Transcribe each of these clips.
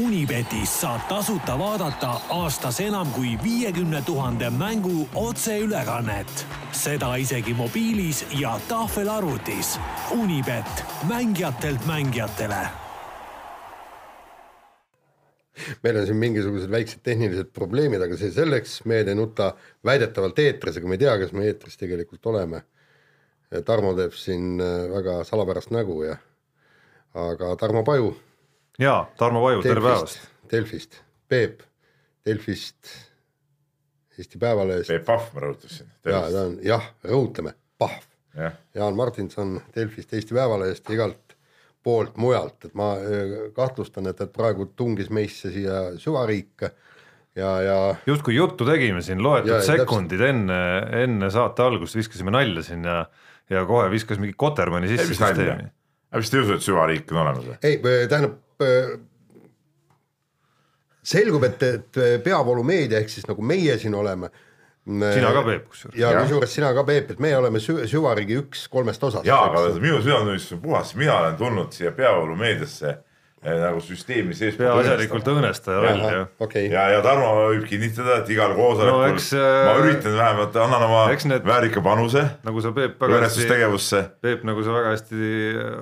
Unibetis saab tasuta vaadata aastas enam kui viiekümne tuhande mängu otseülekannet. seda isegi mobiilis ja tahvelarvutis. Unibet, mängijatelt mängijatele meil on siin mingisugused väiksed tehnilised probleemid, aga see selleks, me ei nuta väidetavalt eetris, aga me ei tea, kas me eetris tegelikult oleme. Tarmo teeb siin äh, väga salapärast nägu ja, aga Tarmo Paju. Jaa, Tarmo Paju, tere päevast. Delfist, Peep, Delfist, Eesti Päevalehest. Peep Pahv, ma rõhutasin. ja ta on jah, rõhutame, Pahv ja.. Jaan Martinson Delfist, Eesti Päevalehest, igalt poolt mujalt, et ma äh, kahtlustan, et, et praegu tungis meisse siia süvariik ja, ja. justkui juttu tegime siin loetud ja, sekundid täpselt. enne, enne saate algust viskasime nalja siin ja, ja kohe viskas mingi Kotermanni sisse süsteemi. Aga vist ei usu, et süvariik on olemas või? ei, tähendab äh, selgub, et, et peavoolumeedia ehk siis nagu meie siin oleme sina ka, Peep, kusjuures. ja kusjuures sina ka, Peep, et me oleme sü-, süvariigi üks kolmest osast. jaa, aga minu südametunnistus on puhas, mina olen tulnud siia peavoolumeediasse nagu süsteemi sees. peaasjalikult õõnestaja roll, jah. Okay. ja, ja Tarmo võib kinnitada, et igal koosolekul no, eks, ma äh, üritan vähemalt, annan oma need, väärika panuse. nagu sa, Peep, väga hästi, Peep, nagu sa väga hästi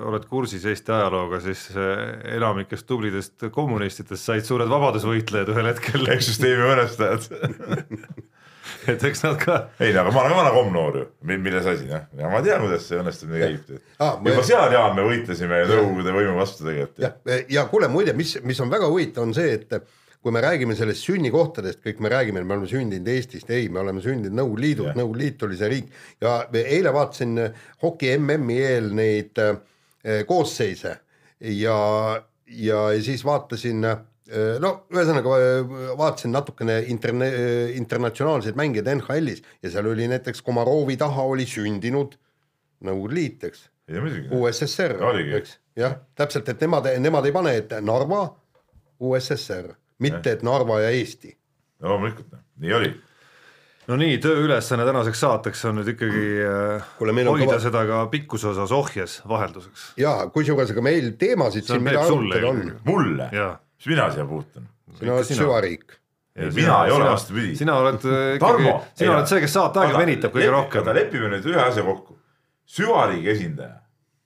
oled kursis Eesti ajalooga, siis äh, enamikest tublidest kommunistidest said suured vabadusvõitlejad ühel hetkel. ehk süsteemi õõnestajad et eks nad ka. ei no aga ma olen ka vana komnoor ju, milles asi noh, ja ma tean, kuidas see õnnestumine käib. Ah, juba seal, Jaan, me võitlesime Nõukogude võimu vastu tegelikult. ja, ja kuule muide, mis, mis on väga huvitav, on see, et kui me räägime sellest sünnikohtadest, kõik me räägime, et me oleme sündinud Eestist, ei, me oleme sündinud Nõukogude Liidult, Nõukogude Liit oli see riik. Ja eile vaatasin hoki MM-i eel neid äh, koosseise. Ja, ja siis vaatasin Äh, no ühesõnaga äh, vaatasin natukene interne-, äh, internatsionaalseid mänge NHL-is ja seal oli näiteks Komarovi taha oli sündinud Nõukogude Liit, eks. USSR, eks, jah, täpselt, et nemad, nemad ei pane, et Narva, USSR, mitte et Narva ja Eesti. no loomulikult, nii oli no nii, tööülesanne tänaseks saateks on nüüd ikkagi Kule, hoida kõva... seda ka pikkuse osas ohjes vahelduseks. jaa, kusjuures ega meil teemasid siin, mida arutada on. mulle? Mis mina siia puutun? sina oled süvariik. mina ei ole vastupidi. sina oled äh, ikkagi, sina oled see, kes saateaega venitab kõige rohkem. aga lepime nüüd ühe asja kokku. süvariigi esindaja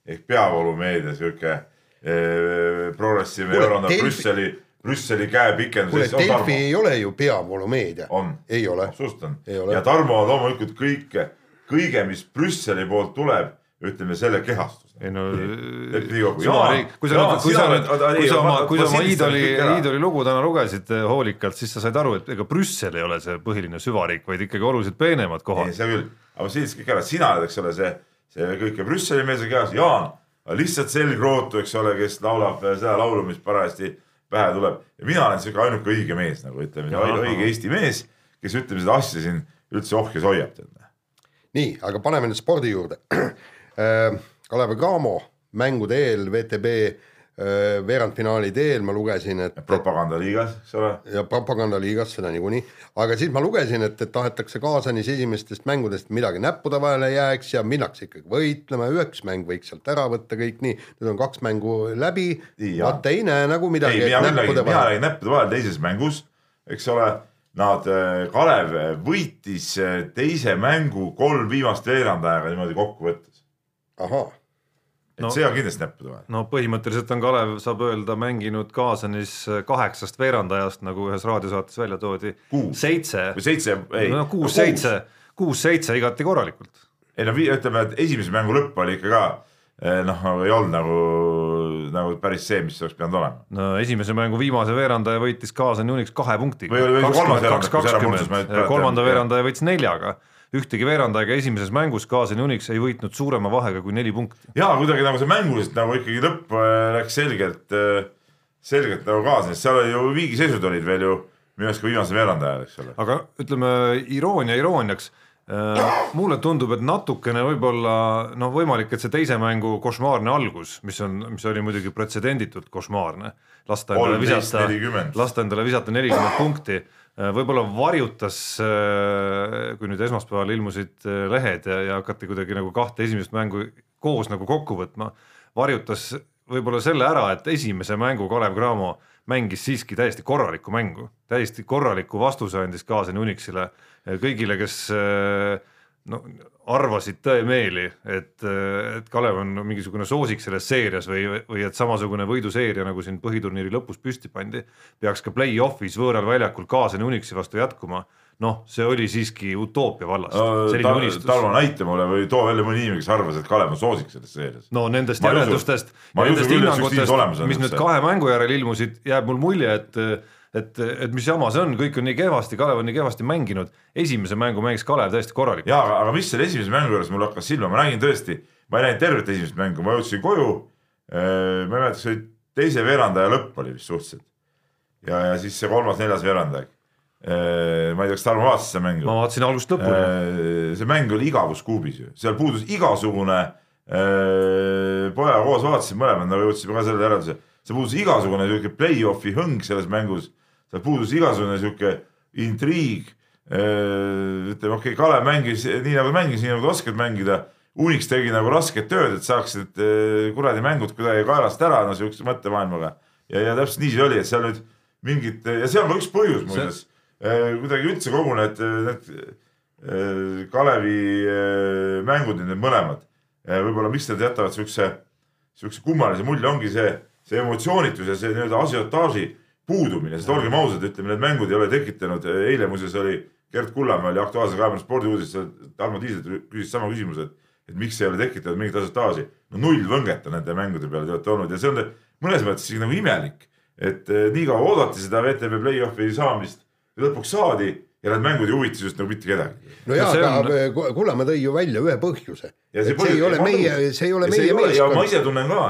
ehk peavoolumeedia sihuke eh, progressiivne eurona Brüsseli, Brüsseli käepikendus. kuule, Delfi ei ole ju peavoolumeedia. ei ole. absoluutselt on. ja Tarmo on loomulikult kõike, kõige, mis Brüsseli poolt tuleb, ütleme selle kehastus ei no süvariik, kui sa nüüd, kui sa nüüd, kui sa oma, kui sa oma iidoli, iidoli lugu täna lugesid eh, hoolikalt, siis sa said aru, et ega Brüssel ei ole see põhiline süvariik, vaid ikkagi oluliselt peenemad kohad. ei, see küll, aga ma selgitasin kõik ära, sina oled, eks ole, see, see kõike Brüsseli mees on käes, Jaan, lihtsalt selgrootu, eks ole, kes laulab eh, seda laulu, mis parajasti pähe tuleb. Ja mina olen siuke ainuke õige mees nagu ütleme, õige Eesti mees, kes ütleme seda asja siin üldse ohjes hoiab. nii, aga paneme nüüd spordi juurde. Äh, Kalev Cramo mängude eel VTB äh, veerandfinaalide eel ma lugesin, et propagandaliigas, eks ole. ja propagandaliigas, seda niikuinii, aga siis ma lugesin, et, et tahetakse Kaasanis esimestest mängudest midagi näppude vahele jääks ja minnakse ikkagi võitlema, üks mäng võiks sealt ära võtta, kõik nii, nüüd on kaks mängu läbi, vaata ei näe nagu midagi. mina räägin näppude vahel teises mängus, eks ole, nad, äh, Kalev võitis äh, teise mängu kolm viimast veerandajaga niimoodi kokku võttes. Ahah et no, see on kindlasti näppude vahel. no põhimõtteliselt on Kalev, saab öelda, mänginud Kaasanis kaheksast veerandajast, nagu ühes raadiosaates välja toodi, seitse. või seitse, ei. no kuus-seitse, kuus-seitse igati korralikult. ei no ütleme, et esimese mängu lõpp oli ikka ka eh, noh, ei olnud nagu, nagu päris see, mis oleks pidanud olema. no esimese mängu viimase veerandaja võitis Kaasani Unix kahe punktiga. kolmanda veerandaja võitis neljaga ühtegi veerandajaga esimeses mängus Kaasen Unix ei võitnud suurema vahega kui neli punkti. ja kuidagi nagu see mänguliselt nagu ikkagi lõpp äh, läks selgelt, äh, selgelt nagu Kaasenist, seal oli ju viigiseisud olid veel ju minu arust ka viimasel veerandajal, eks ole. aga ütleme iroonia irooniaks äh, mulle tundub, et natukene võib-olla noh, võimalik, et see teise mängu košmaarne algus, mis on, mis oli muidugi pretsedenditult košmaarne, lasta endale visata, lasta endale visata nelikümmend punkti võib-olla varjutas, äh, kui nüüd esmaspäeval ilmusid äh, lehed ja, ja hakati kuidagi nagu kahte esimest mängu koos nagu kokku võtma, varjutas võib-olla selle ära, et esimese mängu Kalev Cramo mängis siiski täiesti korralikku mängu, täiesti korraliku vastuse andis Kaasani Unixile kõigile, kes äh, no arvasid tõemeeli, et, et Kalev on mingisugune soosik selles seerias või, või et samasugune võiduseeria, nagu siin põhiturniiri lõpus püsti pandi, peaks ka play-off'is võõral väljakul Kaasani Unixi vastu jätkuma noh, see oli siiski utoopia vallas no,. Ta, Tarmo näita mulle või too välja mõni inimene, kes arvas, et Kalev on soosik selles seerias. no nendest järeldustest, nendest hinnangutest, mis nüüd kahe mängu järel ilmusid, jääb mul mulje, et et, et mis jama see on, kõik on nii kehvasti, Kalev on nii kehvasti mänginud, esimese mängu mängis Kalev täiesti korralikult. jaa, aga, aga mis selle esimese mängu juures mul hakkas silma, ma nägin tõesti, ma ei näinud tervet esimest mängu, ma jõudsin koju, äh, ma ei mäleta, kas see oli teise veerandaja lõpp oli vist suhteliselt. ja, ja siis see kolmas-neljas veerandaja Äh, ma ei tea, kas Tarmo vaatas seda mängu? ma vaatasin algusest lõpuni. Äh, see mäng oli igavuskuubis ju, seal puudus igasugune pojaga koos vaatasime mõlemad, nagu jõudsime ka selle järelduse, see puudus igasugune sihuke play-off'i hõng selles mängus, seal puudus igasugune sihuke intriig äh,. ütleme, okei okay,, Kalev mängis nii nagu mängis, nii nagu ta oskab mängida. Unix tegi nagu rasket tööd, et saaksid äh, kuradi mängud kuidagi kaelast ära, no sihukese mõttemaailmaga. ja, ja täpselt nii see oli, et seal nüüd mingit ja see on ka üks põhjus muuseas see Äh, kuidagi üldse kogu need, need Kalevi mängud, need mõlemad, võib-olla miks nad jätavad siukse, siukse kummalise mulje, ongi see, see emotsioonitus ja see nii-öelda asiotaaži puudumine, sest olgem ausad, ütleme, need mängud ei ole tekitanud, eile muuseas oli Gerd Kullamäe oli Aktuaalse Kaamera spordiuudis, Tarmo Tiisler küsis sama küsimuse, et, et miks ei ole tekitanud mingit asiotaaži. no null võnget on nende mängude peale te olete olnud ja see on mõnes mõttes isegi nagu imelik, et nii kaua oodati seda VTB play-off'i saamist ja lõpuks saadi ja need mängud ei huvita just nagu mitte kedagi. no jaa, aga on... Kullamäe tõi ju välja ühe põhjuse. see, see ei ole meie, see ei ole meie meeskond. ja ma ise tunnen ka,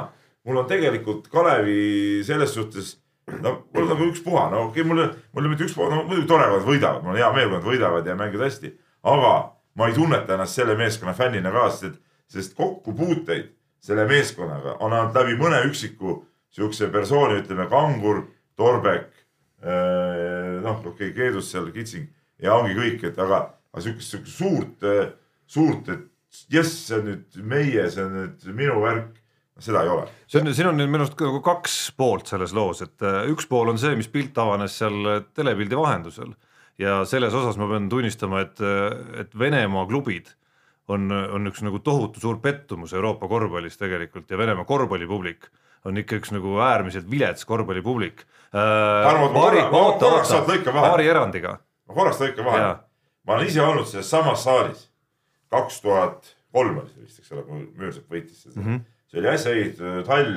mul on tegelikult Kalevi selles suhtes, no mul nagu ükspuha, no okei okay,, mul, mul on mitte ükspuha, no muidugi tore, kui nad võidavad, mul on hea meel, kui nad võidavad ja mängivad hästi. aga ma ei tunneta ennast selle meeskonna fännina ka, sest sest kokkupuuteid selle meeskonnaga on ainult läbi mõne üksiku sihukese persooni, ütleme Kangur, Torbek Äh, noh, okei okay,, Keedus seal, Kitsing ja ongi kõik, et aga, aga sihukest, sihukest suurt, äh, suurt, et jess, see on nüüd meie, see on nüüd minu värk seda ei ole. see on, siin on nüüd minu arust nagu kaks poolt selles loos, et äh, üks pool on see, mis pilt avanes seal telepildi vahendusel ja selles osas ma pean tunnistama, et, et Venemaa klubid on, on üks nagu tohutu suur pettumus Euroopa korvpallis tegelikult ja Venemaa korvpallipublik on ikka üks nagu äärmiselt vilets korvpallipublik äh,. paari, erandiga. ma korraks lõikan vahele. ma olen ise olnud selles samas saalis, kaks tuhat kolm oli see vist, eks ole, kui Müürsepp võitis seda mm. -hmm. See oli äsja ehitatud hall,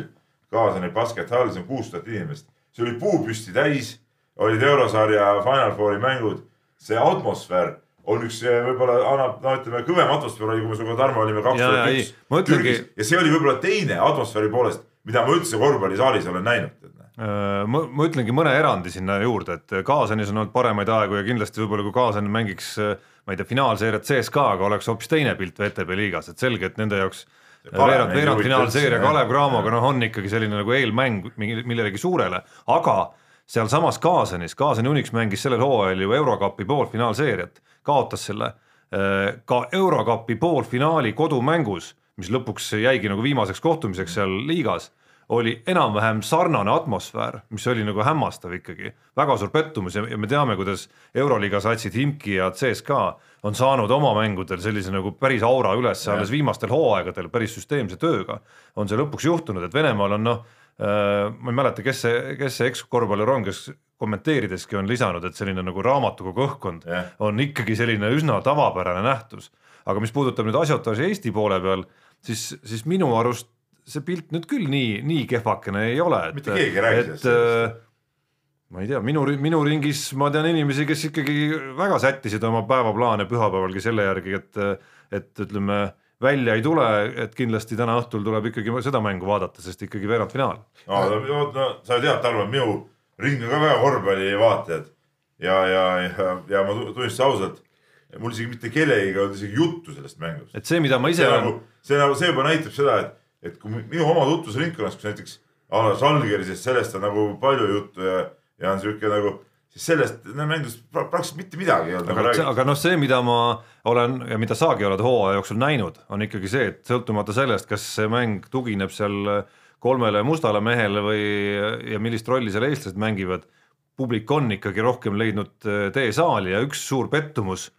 Kaasani baskethall, see on kuus tuhat inimest, see oli puupüsti täis, olid eurosarja Final Fouri mängud, see atmosfäär on üks võib-olla annab, no ütleme, kõvem atmosfäär oli, kui me sinuga Tarmo olime kaks tuhat üks. ja see oli võib-olla teine atmosfääri poolest mida ma üldse korvpallisaalis olen näinud. Äh, ma, ma ütlengi mõne erandi sinna juurde, et Kaasanis on olnud paremaid aegu ja kindlasti võib-olla kui Kaasan mängiks ma ei tea, finaalseeriat CSKA-ga oleks hoopis teine pilt VTB liigas, et selge, et nende jaoks veerand, veerandfinaalseeria Kalev Cramoga noh, on ikkagi selline nagu eelmäng millelegi suurele, aga sealsamas Kaasanis, Kaasani Unix mängis sellel hooajal ju Eurokapi poolfinaalseeriat, kaotas selle äh, ka Eurokapi poolfinaali kodumängus mis lõpuks jäigi nagu viimaseks kohtumiseks seal liigas, oli enam-vähem sarnane atmosfäär, mis oli nagu hämmastav ikkagi, väga suur pettumus ja, ja me teame, kuidas Euroliiga satsid Himki ja CSKA on saanud oma mängudel sellise nagu päris aura üles alles viimastel hooaegadel päris süsteemse tööga. on see lõpuks juhtunud, et Venemaal on noh äh,, ma ei mäleta, kes see, kes see ekskorvpallur on, kes kommenteerideski on lisanud, et selline nagu raamatukogu õhkkond yeah. on ikkagi selline üsna tavapärane nähtus. aga mis puudutab nüüd asiotaaži Eesti poole peal siis, siis minu arust see pilt nüüd küll nii, nii kehvakene ei ole. mitte keegi ei räägi sellest äh,. ma ei tea, minu, minu ringis ma tean inimesi, kes ikkagi väga sättisid oma päevaplaane pühapäevalgi selle järgi, et, et ütleme välja ei tule, et kindlasti täna õhtul tuleb ikkagi seda mängu vaadata, sest ikkagi veerandfinaal. no, no, no sa tead, Tarmo, et minu ring on ka väga korvpallivaatajad ja, ja, ja, ja ma tunnistan ausalt mul isegi mitte kellegiga ei olnud isegi juttu sellest mängust. et see, mida ma ise see olen nagu,. see nagu, see juba näitab seda, et, et kui minu oma tutvusringkonnas, kus näiteks Žalgirisest, sellest on nagu palju juttu ja, ja on sihuke nagu siis sellest mängust praktiliselt mitte midagi ei olnud. aga, nagu aga noh, see, mida ma olen ja mida sagi oled hooaja jooksul näinud, on ikkagi see, et sõltumata sellest, kas see mäng tugineb seal kolmele mustale mehele või ja millist rolli seal eestlased mängivad, publik on ikkagi rohkem leidnud äh, tee saali ja üks suur pettumus,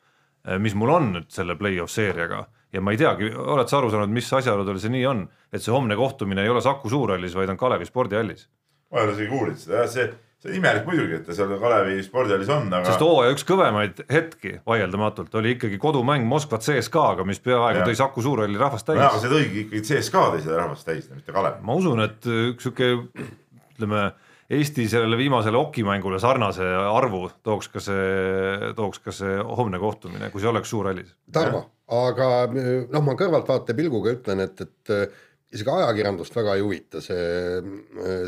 mis mul on nüüd selle play-off seeriaga ja ma ei teagi, oled sa aru saanud, mis asjaoludel see nii on, et see homne kohtumine ei ole Saku Suurhallis, vaid on Kalevi spordihallis? ma ei ole isegi kuulnud seda, jah, see see on imelik muidugi, et ta seal Kalevi spordihallis on, aga. sest hooaja üks kõvemaid hetki vaieldamatult oli ikkagi kodumäng Moskva CSKA-ga, mis peaaegu tõi Saku Suurhalli rahvast täis. aga see tõigi ikkagi CSKA tõi seda rahvast täis, mitte Kalev. ma usun, et üks sihuke ütleme Eesti sellele viimasele okimängule sarnase arvu tooks ka see, tooks ka see homne kohtumine, kui see oleks suurhallis. Tarmo, aga noh, ma kõrvaltvaate pilguga ütlen, et, et isegi ajakirjandust väga ei huvita see,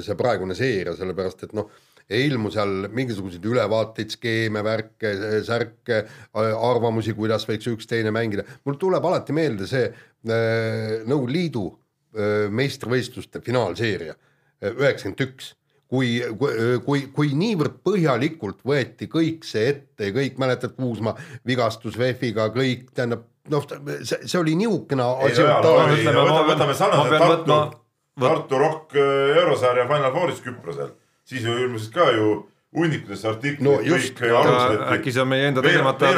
see praegune seeria, sellepärast et noh ei ilmu seal mingisuguseid ülevaateid, skeeme, värke, särke, arvamusi, kuidas võiks üks teine mängida. mul tuleb alati meelde see äh, Nõukogude Liidu äh, meistrivõistluste finaalseeria äh, üheksakümmend üks kui, kui, kui niivõrd põhjalikult võeti kõik see ette ja kõik mäletad Kuusma vigastus VEF-iga, kõik tähendab noh, see, see oli niisugune asiotaaž. võtame sarnaselt Tartu, Tartu Rock eurosarja Final Fouris Küprosel siis ju ilmusid ka ju hunnikutes artiklid no, just, kõik arvustati. äkki see on meie enda tegemata,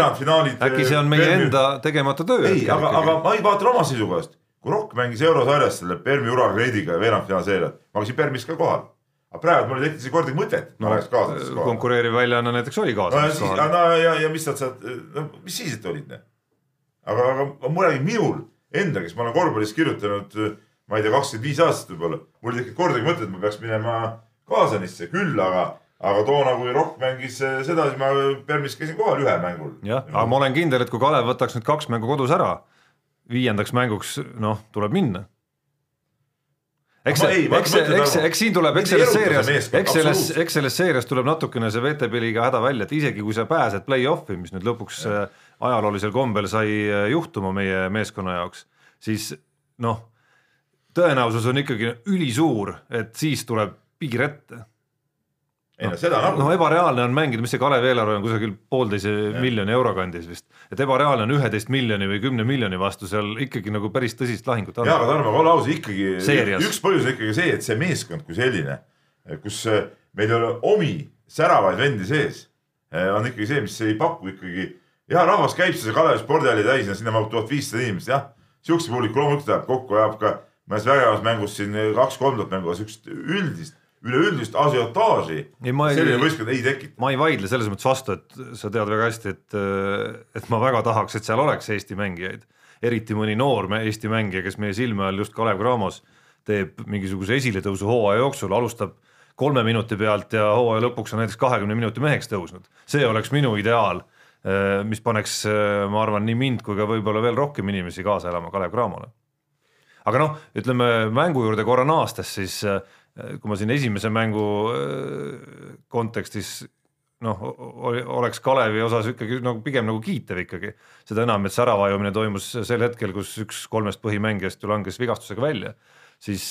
äkki see on meie Permi... enda tegemata töö. ei, aga, aga ma ei vaata oma seisukohast, kui Rock mängis eurosarjas selle Permi Uralgreidiga veerandfinaalseeriat, ma käisin Permis ka kohal. Aga praegu mul ei tekkinud isegi kordagi mõtet, et ma läheks kaasa. konkureeriv väljaanne näiteks oli kaasas no,. no ja, ja mis nad sealt, no mis siis, et olid need. aga, aga ma räägin minul enda, kes ma olen korvpallis kirjutanud, ma ei tea, kakskümmend viis aastat võib-olla, mul ei tekkinud kordagi mõtet, et ma peaks minema Kaasanisse küll, aga, aga toona, kui Rock mängis seda, siis ma Permis käisin kohal ühel mängul. jah, aga ma olen kindel, et kui Kalev võtaks nüüd kaks mängu kodus ära, viiendaks mänguks, noh, tuleb minna eks, eks, eks, eks siin tuleb, eks selles seerias, eks selles, eks selles seerias tuleb natukene see VTB liiga häda välja, et isegi kui sa pääsed play-off'i, mis nüüd lõpuks ja. Äh, ajaloolisel kombel sai äh, juhtuma meie meeskonna jaoks, siis noh, tõenäosus on ikkagi ülisuur, et siis tuleb piir ette. Ei no seda nagu. no ebareaalne on mängida, mis see Kalevi eelarve on kusagil poolteise ja. miljoni euro kandis vist, et ebareaalne on üheteist miljoni või kümne miljoni vastu seal ikkagi nagu päris tõsist lahingut anda. jaa, aga Tarmo, ole aus, ikkagi Seerias. üks põhjus on ikkagi see, et see meeskond kui selline, kus äh, meil ei ole omi säravaid vendi sees, äh, on ikkagi see, mis ei paku ikkagi ja rahvas käib see Kalevi spordihalli täis ja sinna mahub tuhat viissada inimest, jah. sihukese publiku loomulikult ajab kokku, ajab ka mõnes vägevas mängus siin kaks-kolm tuhat mängu, sihukest üldist üleüldist asiotaaži selline võistkond ei tekita. ma ei vaidle selles mõttes vastu, et sa tead väga hästi, et, et ma väga tahaks, et seal oleks Eesti mängijaid. eriti mõni noor Eesti mängija, kes meie silme all just Kalev Cramos teeb mingisuguse esiletõusu hooaja jooksul, alustab kolme minuti pealt ja hooaja lõpuks on näiteks kahekümne minuti meheks tõusnud. see oleks minu ideaal, mis paneks, ma arvan, nii mind kui ka võib-olla veel rohkem inimesi kaasa elama Kalev Cramole. aga noh, ütleme mängu juurde korra naastes, siis kui ma siin esimese mängu äh, kontekstis noh, oleks Kalevi osas ikkagi nagu pigem nagu kiitev ikkagi. seda enam, et see äravajumine toimus sel hetkel, kus üks kolmest põhimängijast ju langes vigastusega välja. siis,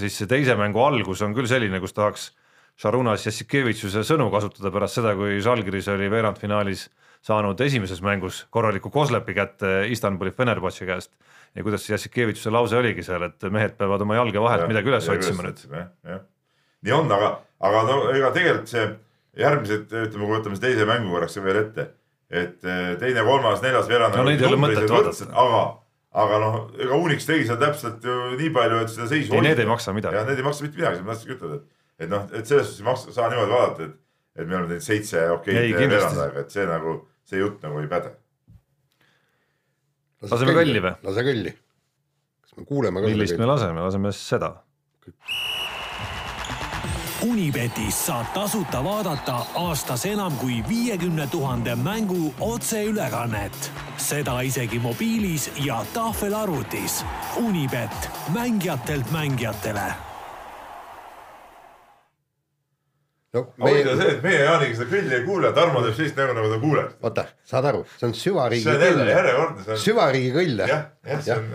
siis see teise mängu algus on küll selline, kus tahaks Šarunas Jassikevitšuse sõnu kasutada pärast seda, kui Žalgiris oli veerandfinaalis saanud esimeses mängus korraliku koslepi kätte Istanbuli Fenerbahce käest ja kuidas see Jassikevitšuse lause oligi seal, et mehed peavad oma jalge vahelt ja, midagi üles otsima nüüd. nii on, aga, aga no ega tegelikult see järgmised, ütleme, kui võtame teise mängu korraks veel ette, et eh, teine, kolmas, neljas veerand no, neid ei ole mõtet vaadata. aga, aga noh, ega Unix tegi seal täpselt ju nii palju, et seda seisu. ei, need ei maksa midagi. jah, need ei maksa mitte midagi, ma tahtsingi ütelda, et, et noh, et selles suhtes ei maksa, saa niimoodi vaadata, et, et me oleme teinud seitse okeid veerand aega, et see nagu, see jutt nagu ei päde laseme kõlli või? lase kõlli. kas me kuuleme ka? millist me laseme, laseme seda. Unibetis saab tasuta vaadata aastas enam kui viiekümne tuhande mängu otseülekannet. seda isegi mobiilis ja tahvelarvutis. Unibet, mängijatelt mängijatele no meie. huvitav see, et meie Jaaniga seda kõlli ei kuule, Tarmo teeb sellist nägu, nagu ta kuuleks. oota, saad aru, see on süvariigi on. süvariigi kõll. jah, jah, see on.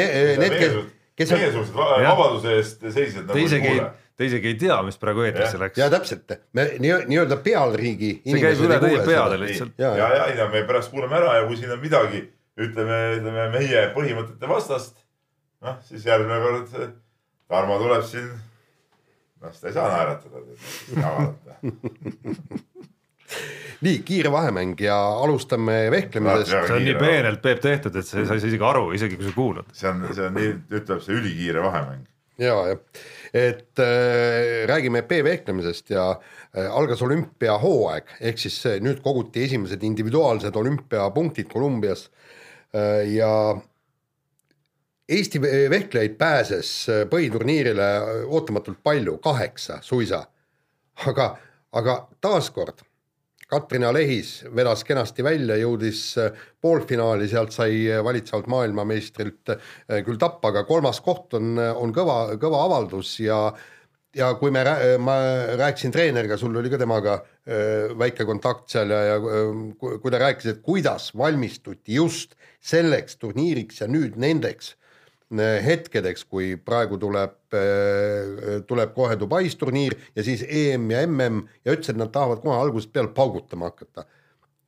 Need, kes, kes on. meiesugused vabaduse eest seisjad nagu ei kuule te isegi ei tea, mis praegu eetrisse läks. ja täpselt, me nii-öelda pealriigi. see käib üle teie peade lihtsalt. ja, ja, ja, ja me pärast kuulame ära ja kui siin on midagi, ütleme, ütleme meie põhimõtete vastast, noh siis järgmine kord Tarmo tuleb siin, noh seda ei saa naeratada. nii kiire vahemäng ja alustame vehklemisest. see on nii peenelt Peep tehtud, et sa ei saa isegi aru, isegi kui sa kuulad. see on, see on nii, ütleb see ülikiire vahemäng. ja, jah, et äh, räägime EP-vehklemisest ja äh, algas olümpiahooaeg ehk siis nüüd koguti esimesed individuaalsed olümpiapunktid Kolumbias äh, ja Eesti ve- vehklejaid pääses äh, põhiturniirile äh, ootamatult palju, kaheksa suisa. aga, aga taaskord Katrina Lehis vedas kenasti välja, jõudis äh, poolfinaali, sealt sai valitsevalt maailmameistrilt küll tappa, aga kolmas koht on, on kõva, kõva avaldus ja ja kui me, ma rääkisin treeneriga, sul oli ka temaga väike kontakt seal ja, ja kui ta rääkis, et kuidas valmistuti just selleks turniiriks ja nüüd nendeks hetkedeks, kui praegu tuleb, tuleb kohe Dubais turniir ja siis EM ja MM ja ütles, et nad tahavad kohe algusest peale paugutama hakata.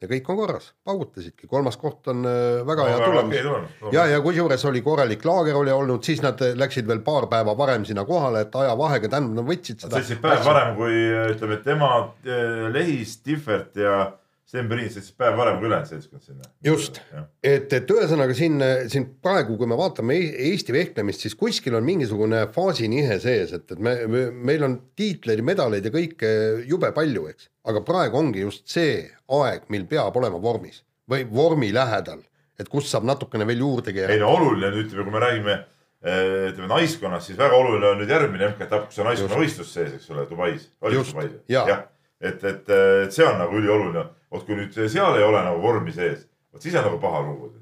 ja kõik on korras, paugutasidki, kolmas koht on öö, väga hea tulemus. ja, ja kusjuures oli korralik laager oli olnud, siis nad läksid veel paar päeva varem sinna kohale, et ajavahega, tähendab, nad võtsid seda. sõitsid päev varem kui ütleme, tema, Lehis, Tihvert ja Sten Priin sõitsid päev varem kui ülejäänud seltskond sinna. Just. et, et ühesõnaga siin, siin praegu, kui me vaatame E- Eesti vehklemist, siis kuskil on mingisugune faasinihe sees, et, et me, me, meil on tiitleid ja medaleid ja kõike jube palju, eks. aga praegu ongi just see aeg, mil peab olema vormis või vormi lähedal, et kus saab natukene veel juurde ei keerata. no oluline nüüd ütleme, kui me räägime eh, ütleme naiskonnast, siis väga oluline on nüüd järgmine MK-etapp, kus on naiskonnavõistlus sees, eks ole, Dubais. Just, jaa. jah, et, et, et see on nagu ülioluline, vot kui nüüd seal ei ole nagu vormi sees, vot siis on nagu paha lugu.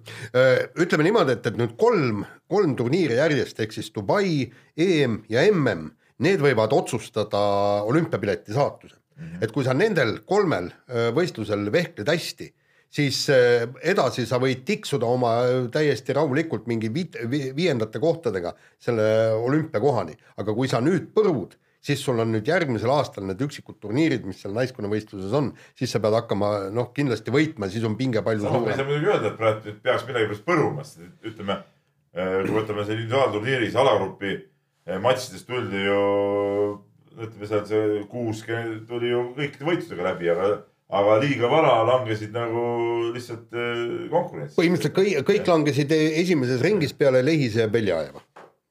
ütleme niimoodi, et, et nüüd kolm, kolm turniiri järjest ehk siis Dubai, EM ja MM, need võivad otsustada olümpiapileti saatuse mm. -hmm. et kui sa nendel kolmel öö, võistlusel vehkled hästi, siis öö, edasi sa võid tiksuda oma täiesti rahulikult mingi viit- vi, viiendate kohtadega selle olümpiakohani, aga kui sa nüüd põrud, siis sul on nüüd järgmisel aastal need üksikud turniirid, mis seal naiskonnavõistluses on, siis sa pead hakkama noh, kindlasti võitma, siis on pinge palju me ei saa suurem. muidugi öelda, et praegu peaks millegipärast põruma, sest ütleme, kui võtame selle individuaalturniiris alagrupi eh, matšidest tuldi ju, ütleme seal see kuus tuli ju kõikide võitudega läbi, aga, aga liiga vara langesid nagu lihtsalt eh, konkurentsi. põhimõtteliselt kõik, kõik langesid e-, esimeses ringis peale Lehise ja Beljajeva.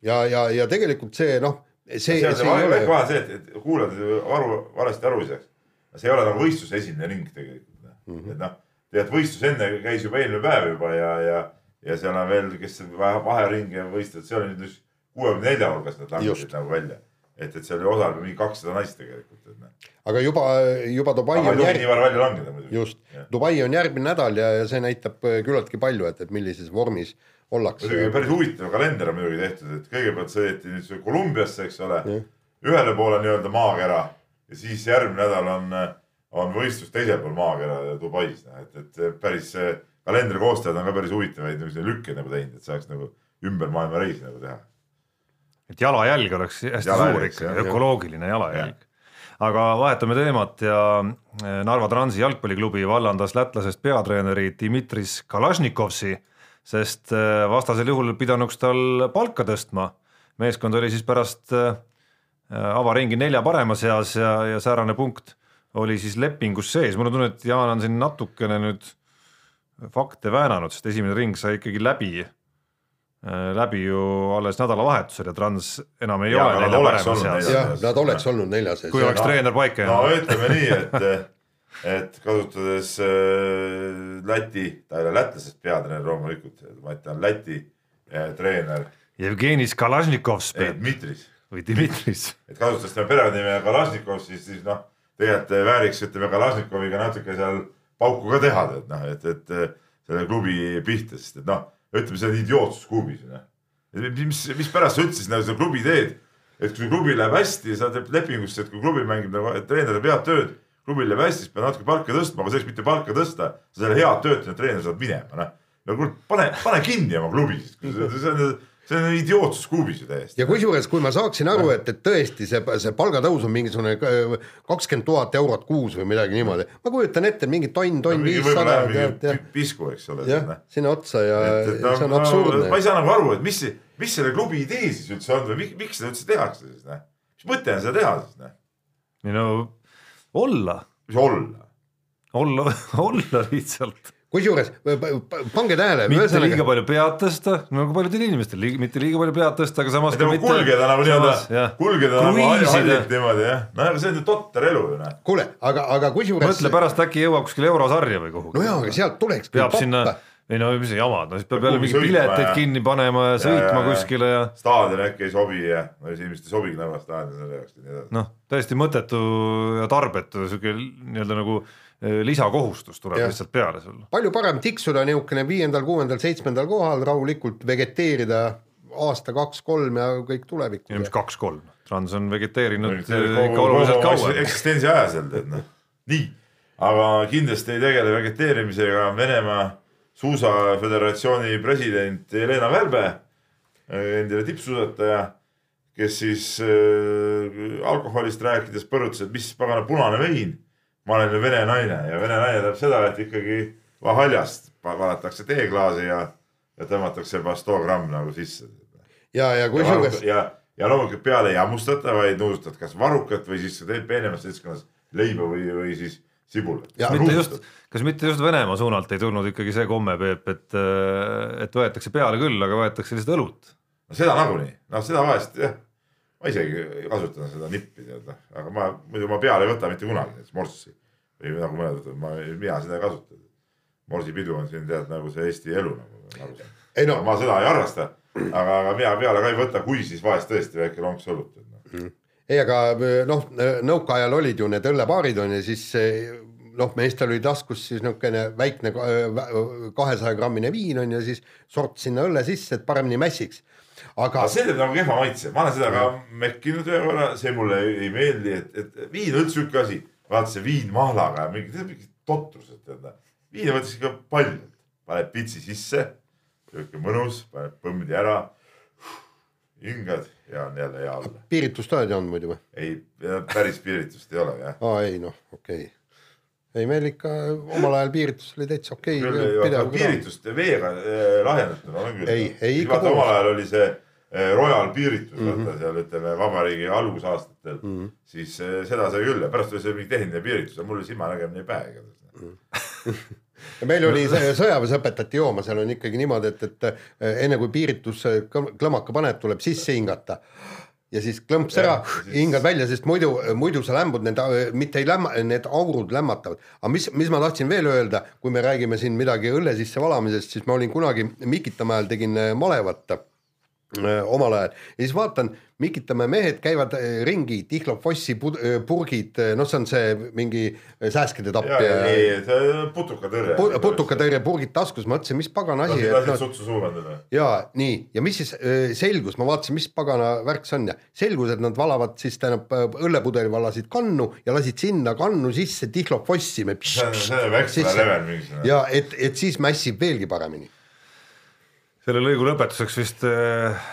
ja, ja, ja tegelikult see noh, see, see see see ei ole, vahe see, et, et kuulajad aru, valesti aru ei saaks. see ei ole nagu võistluse esimene ring tegelikult mm. -hmm. et noh, tegelikult võistlus enne käis juba eelmine päev juba ja, ja, ja seal on veel, kes vahe- vaheringe võistlevad, seal oli nüüd kuuekümne nelja hulgas nad langesid nagu välja. et, et seal oli osaleb mingi kakssada naist tegelikult, et noh. aga juba, juba Dubai aga ei on tohi järg- nii, vara välja langeda muidugi. just, Dubai on järgmine nädal ja, ja see näitab äh, küllaltki palju, et, et millises vormis ollakse muidugi. päris huvitav kalender on muidugi tehtud, et kõigepealt sõideti nüüd see Kolumbiasse, eks ole, ühele poole nii-öelda maakera ja siis järgmine nädal on, on võistlus teisel pool maakera Dubais, et, et päris see kalendri koostajad on ka päris huvitavaid niisuguseid lükkeid nagu teinud, et saaks nagu ümber maailma reisi nagu teha. et jalajälg oleks hästi Jalajälg, suur jah., ökoloogiline jalajälg. aga vahetame teemat ja eh, Narva Transi jalgpalliklubi vallandas lätlasest peatreeneri Dimitris Kalašnikovsi, sest eh, vastasel juhul pidanuks tal palka tõstma. meeskond oli siis pärast eh, avaringi nelja parema seas ja, ja säärane punkt oli siis lepingus sees, mul on tunne, et Jaan on siin natukene nüüd fakte väänanud, sest esimene ring sai ikkagi läbi, läbi ju alles nädalavahetusel ja Trans enam ei Jaa, ole nelja parema seas jah, nad oleks olnud neljas. kui oleks treener paika no jäänud. ütleme nii, et, et kasutades äh, Läti, ta ei ole lätlasest peatreener loomulikult, vaid ta on Läti äh, treener Jevgeni Kalašnikovs eh, Dmitris või Dimitris. et kasutades tema perenime Kalašnikov, siis, siis noh, tegelikult vääriks, ütleme Kalašnikoviga natuke seal pauku ka teha, et noh, et, et selle klubi pihta, sest et noh, ütleme, see on idiootsus klubis noh. mis, mispärast sa üldse sinna seda klubi teed, et kui klubil läheb hästi ja sa teed lepingusse, et kui klubi mängib nagu, et treener head tööd, klubil läheb hästi, siis pead natuke palka tõstma, aga selleks mitte palka tõsta, sa selle head tööd teinud treener saad minema, noh. no kuule, pane, pane kinni oma klubi siis, see on, see on idiootsus klubis ju täiesti. ja kusjuures, kui ma saaksin aru, et, et tõesti see, see palgatõus on mingisugune kakskümmend tuhat eurot kuus või midagi niimoodi, ma kujutan ette, mingi tonn, tonn viissada jah, pisku, eks ole. jah, sinna otsa ja et, et see on no, no, absurdne ma ei saa nagu aru, et mis, mis selle klubi idee siis üldse on või miks, miks seda üldse tehakse siis noh? mis mõte on seda teha siis noh? ei no olla, mis olla? olla, olla lihtsalt, kusjuures pange tähele, mitte liiga palju pead tõsta, nagu paljudel inimestel, mitte liiga palju pead tõsta, aga samas nagu kulgeda nagu nii-öelda, kulgeda nagu hallilt niimoodi jah, no aga see on ju totter elu ju noh. kuule, aga, aga kusjuures mõtle pärast äkki jõuab kuskile eurosarja või kuhugi. no jaa, aga sealt tuleks peab sinna, ei no mis see jama, no siis peab jälle sõitma pileteid ja- kinni panema ja sõitma ja- ja- kuskile ja staadion äkki ei sobi ja no siis ilmselt ei sobigi Nõmme staadion selle jaoks ja nii edasi. noh, täiesti mõttetu ja tarbetu sihuke nii-öelda nagu eh, lisakohustus tuleb Jah. lihtsalt peale sul. palju parem tiksuda niisugune viiendal, kuuendal, seitsmendal kohal rahulikult vegeteerida aasta kaks-kolm ja kõik tulevikku ja mis. kaks-kolm, Trans on vegeteerinud eh, ikka oluliselt kauem. eksistentsi aja seal tead noh. nii, aga kindlasti ei tegele vegeteerimisega Venemaa suusaföderatsiooni president Jelena Välbe, endine tippsuusataja, kes siis äh, alkoholist rääkides põrutas, et mis pagana punane vein. ma olen ju vene naine ja vene naine tähendab seda, et ikkagi vahaljast valatakse teeklaasi ja, ja tõmmatakse juba sto gramm nagu sisse ja, ja kusjuures ja, ja loomulikult peale ei hammustata, vaid nuusutad kas varukat või siis peenemas seltskonnas leiba või, või siis sibulat. Just, kas mitte just Venemaa suunalt ei tulnud ikkagi see komme, Peep, et, et võetakse peale küll, aga võetakse lihtsalt õlut. no seda nagunii, noh seda vahest jah, ma isegi kasutan seda nippi tead aga ma muidu ma peale ei võta mitte kunagi näiteks morssi või nagu mõned võtavad, ma, mina seda ei kasuta. morsipidu on siin tead nagu see Eesti elu nagu, nagu. ei no ma seda ei harrasta, aga, aga mina peale ka ei võta, kui siis vahest tõesti väike lonks õlut. noh. ei, aga noh, nõukaajal olid ju need õllepaarid on ju, siis noh, meestel oli taskus siis niisugune väikne kahesaja grammine viin on ju, siis sort sinna õlle sisse, et paremini mässiks. aga aga see teeb nagu kehva maitse, ma olen seda ka mekkinud ühe korra, see mulle ei, ei meeldi, et, et viin on üldse sihuke asi, vaata see viin mahlaga ja mingi, mingid totrused tead. viina võetakse ikka palju, paned pitsi sisse, sihuke mõnus, paned põmdi ära, hingad ja on jälle hea olla. piiritust oled joonud muidu või? ei, päris piiritust ei ole jah. aa ei noh, okei okay.. ei meil ikka omal ajal piiritus oli täitsa okei okay, piiritust veega äh, lahjendatuna olen küll. Ei, ei, ikka vaata omal ajal oli see äh, Royal piiritus mm, Mhm. -hmm. vaata seal ütleme vabariigi algusaastatel mm, -hmm. siis äh, seda sai küll ja pärast oli see mingi tehniline piiritus, aga mul oli silmanägemine ei päe igatahes. ja meil oli sõjaväes õpetati jooma, seal on ikkagi niimoodi, et, et enne kui piiritus klõmaka paned, tuleb sisse hingata ja siis klõmps ära hingad välja, sest muidu, muidu sa lämbud, need, mitte ei lämma, need aurud lämmatavad. aga mis, mis ma tahtsin veel öelda, kui me räägime siin midagi õlle sisse valamisest, siis ma olin kunagi Mikitamäel tegin eh, malevat omal ajal ja siis vaatan, Mikitamäe mehed käivad ringi, tihlofossi pud- eh, purgid, noh, see on see mingi sääskede ja, tapja ja, ei, see putukatõrje. Pu- putukatõrje purgid taskus, ma mõtlesin, mis pagana asi, lasid noh, sutsu suhu endale. ja nii, ja mis siis selgus, ma vaatasin, mis pagana värk see on ja selgus, et nad valavad siis tähendab õllepudeli valasid kannu ja lasid sinna kannu sisse tihlofossi. see on, see on väiksem level mingisugune. ja et, et siis mässib veelgi paremini. Selle lõigu lõpetuseks vist äh,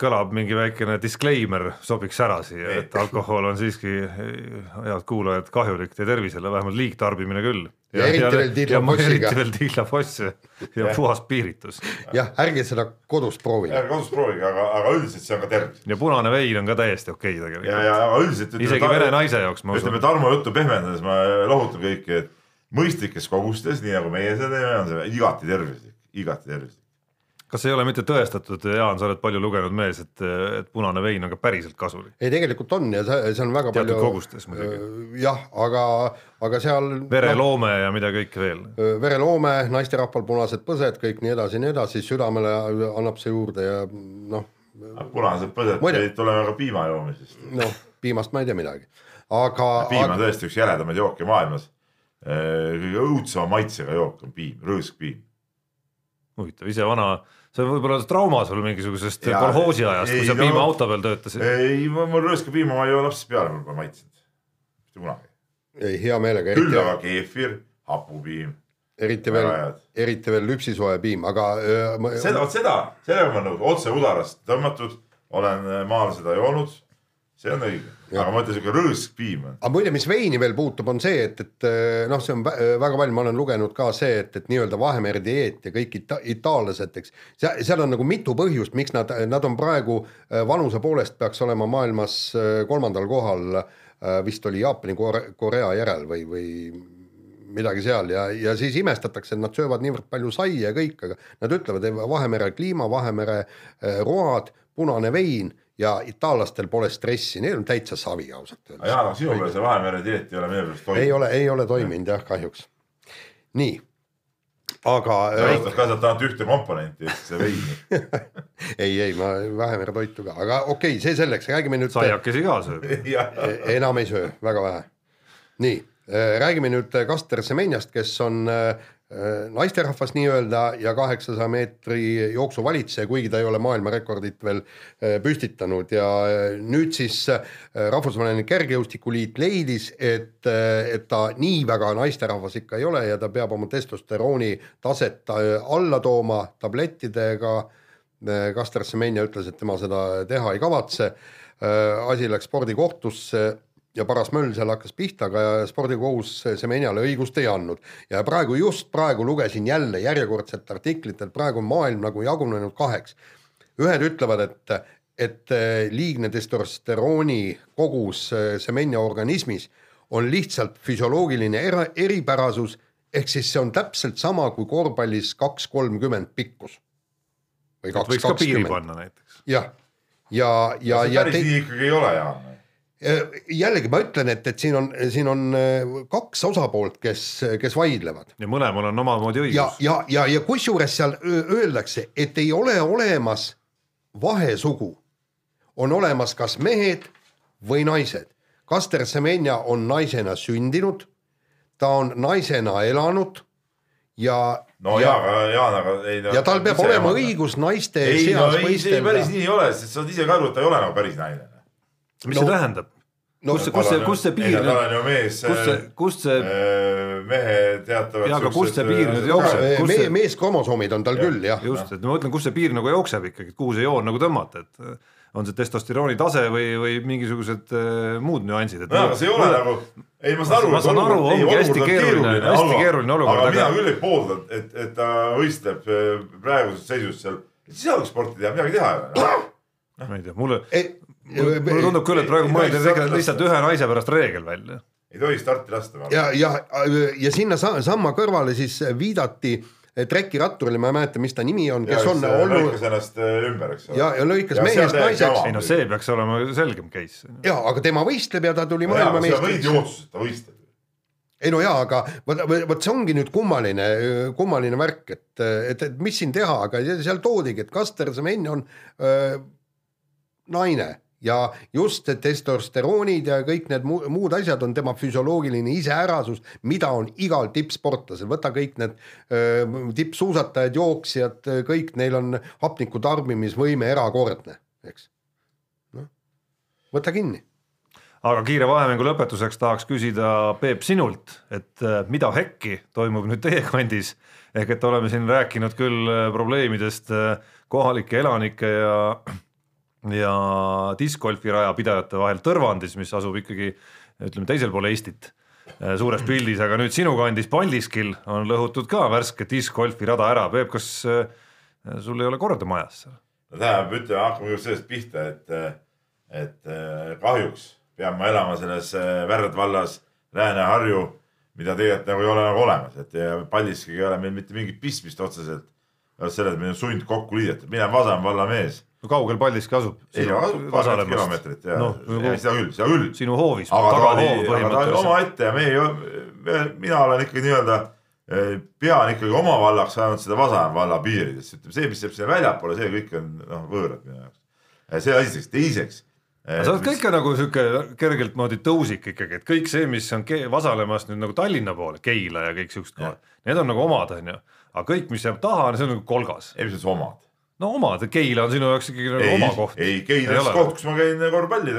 kõlab mingi väikene disclaimer sobiks ära siia, et alkohol on siiski, head kuulajad, kahjulik teie tervisele, vähemalt liigtarbimine küll. Ja eriti veel eriti veel tihlafoss ja puhas piiritus jah, ärge seda kodus proovige. ärge kodus proovige, aga, aga üldiselt see on ka tervis. ja punane vein on ka täiesti okei ja, tegelikult, ja aga üldiselt. isegi vene naise jaoks ma ütleme usun. Tarmo juttu pehmendades ma lohutan kõiki, et mõistlikes kogustes, nii nagu meie seda teeme, on see igati tervislik, igati tervislik. Kas ei ole mitte tõestatud, Jaan, sa oled palju lugenud mees, et, et punane vein on ka päriselt kasulik, ei, tegelikult on ja see, see on väga teatud palju. kogustes muidugi, jah, aga, aga seal. vereloome ja mida kõike veel. vereloome, naisterahval punased põsed, kõik nii edasi, nii edasi, südamele annab see juurde ja noh, punased põsed pidid tulema ka piima joomisest. noh, piimast ma ei tea midagi, aga. piim on tõesti üks jäledamaid jooke maailmas. kõige õudsema maitsega jook on piim, rõõskpiim. huvitav, ise vana, see on võib-olla trauma sul mingisugusest kolhoosi ajast, ei, kui sa no- piimaauto peal töötasid. ei, mul rõõskapiima ma ei joo lapsest peale, mul pole maitsenud. mitte kunagi. ei, hea meelega, küll aga keefir, hapupiim, eriti veel, eriti veel lüpsisoe piim, aga öö, ma, seda, vot seda, sellega ma olen nõus, otse udarast tõmmatud, olen maal seda joonud. See on õige. aga ma ütlen siuke rõõsk piim on. aga muide, mis veini veel puutub, on see, et, et eh, noh, see on vä- väga palju, ma olen lugenud ka see, et, et nii-öelda Vahemere dieet ja kõik ita-, itaallased, eks. seal, seal on nagu mitu põhjust, miks nad, nad on praegu eh, vanuse poolest peaks olema maailmas eh, kolmandal kohal. vist oli Jaapani, Korea järel või, või midagi seal ja, ja siis imestatakse, et nad söövad niivõrd palju saia ja kõik, aga nad ütlevad, et Vahemere kliima, Vahemere eh, road, punane vein ja itaallastel pole stressi, neil on täitsa savi ausalt öeldes. Jaan, aga sinu peale see Vahemere dieet ei ole minu meelest ei toiminud. ole, ei ole toiminud jah, kahjuks. nii, aga sa äh, kasutad ka sealt ainult ühte komponenti, see veini. ei, ei ma Vähemere toitu ka, aga okei okay,, see selleks, räägime nüüd, saiakesi ka sööb. enam ei söö, väga vähe. nii, räägime nüüd Kaster Semenjast, kes on äh, naisterahvas nii-öelda ja kaheksasaja meetri jooksu valitseja, kuigi ta ei ole maailmarekordit veel äh, püstitanud ja äh, nüüd siis äh, Rahvusvaheline Kergejõustikuliit leidis, et, et ta nii väga naisterahvas ikka ei ole ja ta peab oma testosterooni taset äh, alla tooma tablettidega. Kaster Semenja ütles, et tema seda teha ei kavatse. asi läks spordikohtusse ja paras möll seal hakkas pihta, aga spordikohus Semenjale õigust ei andnud. ja praegu, just praegu lugesin jälle järjekordset artiklit, et praegu on maailm nagu jagunenud kaheks. ühed ütlevad, et, et eh, liigne testosterooni kogus eh, Semenja organismis on lihtsalt füsioloogiline era- eripärasus, ehk siis see on täpselt sama kui korvpallis kaks kolmkümmend pikkus. või kaks kakskümmend, jah, ja, ja, ja päris nii ikkagi ei ole, Jaan. Jällegi ma ütlen, et, et siin on, siin on eh, kaks osapoolt, kes, kes vaidlevad ja mõlemal on omamoodi ja õigus., ja, ja, ja kusjuures seal öeldakse, et ei ole olemas vahesugu. on olemas kas mehed või naised. Kaster Semenja on naisena sündinud, ta on naisena elanud ja, no ja, aga Jaan, aga ei no, ja tal peab olema. õigus naiste ei no seas ei, see ei, päris võistelda. nii ei ole, sest sa oled ise ka aru, et ta ei ole nagu päris naine. mis No- see tähendab? No Kus see- kus see- kus see piir nüüd? on ju mees, kust see, kust see, mehe teatavad. Jaa, aga kust see piir nüüd jookseb? kus me, see- meeskromosoomid on tal Jah. küll jah, just, et ma mõtlen, kus see piir nagu jookseb ikkagi, et kuhu see joon nagu tõmmata, et äh, on see testosterooni tase või, või mingisugused äh, muud nüansid, et no aga see ei ole nagu, ei ma saan aru. Ma saan aru, ongi hästi keeruline- hästi keeruline olukord, aga mina küll ei poolda, et, et ta võistleb praeguses seisus seal, siis saabki sporti teha, midagi teha ei ole. ma ei tea, mulle, ei, mulle tundub küll, et praegu ei mõeldi lihtsalt ühe naise pärast reegel välja. ei tohi starti lasta. ja, ja, ja sinna sa- samma kõrvale siis viidati trekiratturile, ma ei mäleta, mis ta nimi on, kes on olnud lõikas ennast eh, ümber, eks ole. ja, ja lõikas mehest naiseks ei no see peaks olema selgem case. ja aga tema võistleb ja ta tuli sa võid maailmameistriks. ju otsustada, ta võistleb. ei no jaa, aga vot, vot see ongi nüüd kummaline, kummaline värk, et, et, et mis siin teha, aga seal toodigi, et Kaster Semenya on öö, naine ja just testosteroonid ja kõik need mu muud asjad on tema füsioloogiline iseärasus, mida on igal tippsportlasel, võta kõik need tippsuusatajad, jooksjad, kõik neil on hapniku tarbimisvõime erakordne, eks. noh, võta kinni. aga kiire vahemängu lõpetuseks tahaks küsida Peep sinult, et äh, mida hekki toimub nüüd teie kandis ehk et oleme siin rääkinud küll äh, probleemidest äh, kohalike elanike ja ja diskgolfiraja pidajate vahel Tõrvandis, mis asub ikkagi ütleme teisel pool Eestit äh, suures pildis, aga nüüd sinu kandis Paldiskil on lõhutud ka värske diskgolfirada ära, Peep, kas äh, sul ei ole korda majas seal? no tähendab, ütleme, hakkame just sellest pihta, et, et eh, kahjuks pean ma elama selles eh, Värdvallas Lääne-Harju, mida tegelikult nagu ei ole nagu olemas, et Paldiskiga ei ole meil mitte mingit pistmist otseselt. selles, et meil on sund kokku liidetud, mina olen Vasamäe valla mees. No kaugel Paldiski asub? ei no paar kilomeetrit ja noh, ja seda küll, seda küll. sinu hoovis, aga ta oli, aga ta oli omaette ja me ei, mina olen ikkagi nii-öelda, pean ikkagi oma vallaks saanud seda Vasamäe valla piirides, ütleme see, mis jääb sinna väljapoole, see kõik on noh, võõrad minu jaoks. see esiteks, teiseks. sa oled ka ikka nagu sihuke kergelt moodi tõusik ikkagi, et kõik see, mis on Vasalemast nüüd nagu Tallinna poole, Keila ja kõik siuksed kohad, need on nagu omad, onju. aga kõik, mis jääb taha, see on nagu kolgas. ei, mis on omad. No omad, Keila on sinu jaoks ikkagi nagu oma koht. ei Keilas koht, kus ma käin korvpalli,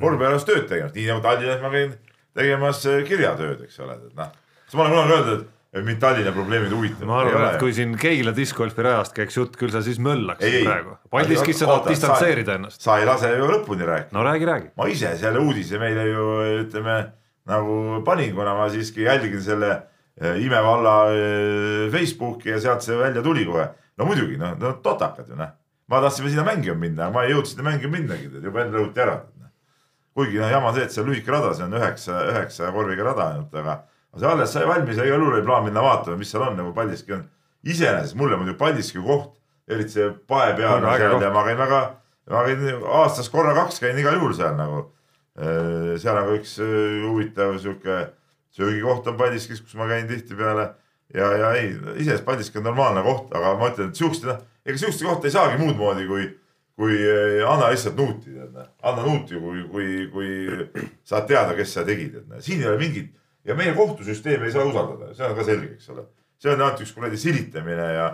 korvpallialas tööd tegemas, nii nagu Tallinnas ma käin tegemas eh, kirjatööd, eks ole, et noh. siis ma olen kunagi öeldud, mind Tallinna probleemid huvitavad. ma arvan, et kui siin Keila discgolfi rajast käiks jutt, küll sa siis möllaks Ei, praegu. Paldiskis sa tahad distantseerida ennast. sa ei lase ju lõpuni rääkida. no räägi, räägi. ma ise selle uudise meile ju ütleme nagu panin, kuna ma siiski jälgin selle eh, imevalla eh, Facebooki ja sealt see välja tuli kohe. No muidugi, noh, no totakad ju noh. ma tahtsin sinna mängima minna, aga ma ei jõudnud sinna mängima minnagi, juba enne rõhuti ära. kuigi noh, jama see, et see on lühike rada, see on üheksa, üheksa korviga rada ainult, aga see alles sai valmis ja igal juhul oli plaan minna vaatama, mis seal on nagu Paldiski on. iseenesest mulle muidugi Paldiski koht, eriti see pae peal äge seal ja ma käin väga, ma käin aastas korra-kaks käin igal juhul seal nagu. seal on ka üks äh, huvitav sihuke söögikoht on Paldiskis, kus ma käin tihtipeale ja, ja ei, iseenesest Paldiski on normaalne koht, aga ma ütlen, et siukeste noh, ega siukeste kohta ei saagi muud moodi, kui, kui eh, anna lihtsalt nuuti, tead noh. anna nuuti, kui, kui, kui saad teada, kes sa tegid, et noh, siin ei ole mingit ja meie kohtusüsteemi ei saa usaldada, see on ka selge, eks ole. see on ainult üks kuradi silitamine ja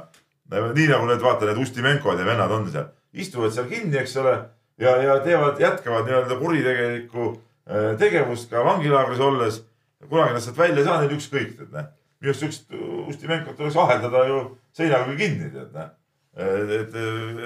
nii nagu need vaata need Ustimenkod ja vennad on seal, istuvad seal kinni, eks ole ja, ja teevad, jätkavad nii-öelda kuritegelikku äh, tegevust ka vangilaagris olles. kunagi nad sealt välja ei saa, neil ükskõik, tead näe. Minu arust siukest Ustimenkot tuleks aheldada ju seinaga kinni, tead näe. et, et,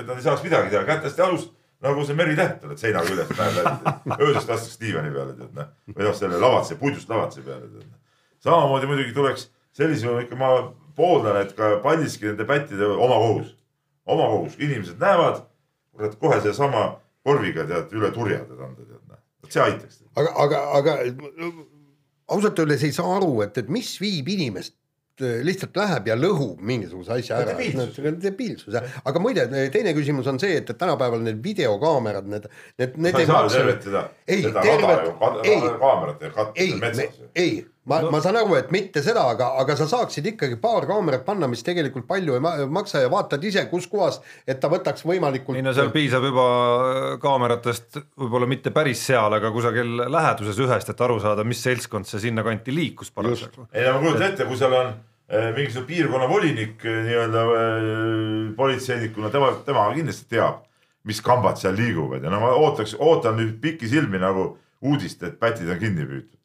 et nad ei saaks midagi teha, kätest ja alust nagu see meritäht oled seinaga üles päev läbi. öösest lastakse diivani peale, tead näe. või noh, selle lavatse, puidust lavatse peale, tead näe. samamoodi muidugi tuleks sellisel juhul ikka ma pooldan, et ka Paldiski nende pättide oma kohus, oma kohus, inimesed näevad, kurat kohe seesama korviga tead üle turja tead anda tead noh, vot see aitaks. aga, aga, aga ausalt öeldes ei saa aru, et, et mis viib inimest äh, lihtsalt läheb ja lõhub mingisuguse asja ära, Debiilsus. jah, aga muide, teine küsimus on see, et, et tänapäeval need videokaamerad, need, need, need sa ei saa tervet seda, ei, seda rada ju, ei, kaamerat ei katta metsas ei, ma no., ma saan aru, et mitte seda, aga, aga sa saaksid ikkagi paar kaamerat panna, mis tegelikult palju ei ma- maksa ja vaatad ise, kuskohast, et ta võtaks võimalikult ei no seal piisab juba kaameratest, võib-olla mitte päris seal, aga kusagil läheduses ühest, et aru saada, mis seltskond see sinnakanti liikus parasjagu. ei no ma kujutan ette, kui seal on eh, mingisugune piirkonna volinik eh, nii-öelda politseinikuna, tema, tema kindlasti teab, mis kambad seal liiguvad ja no ma ootaks, ootan nüüd pikisilmi nagu uudist, et pätid on kinni püütud.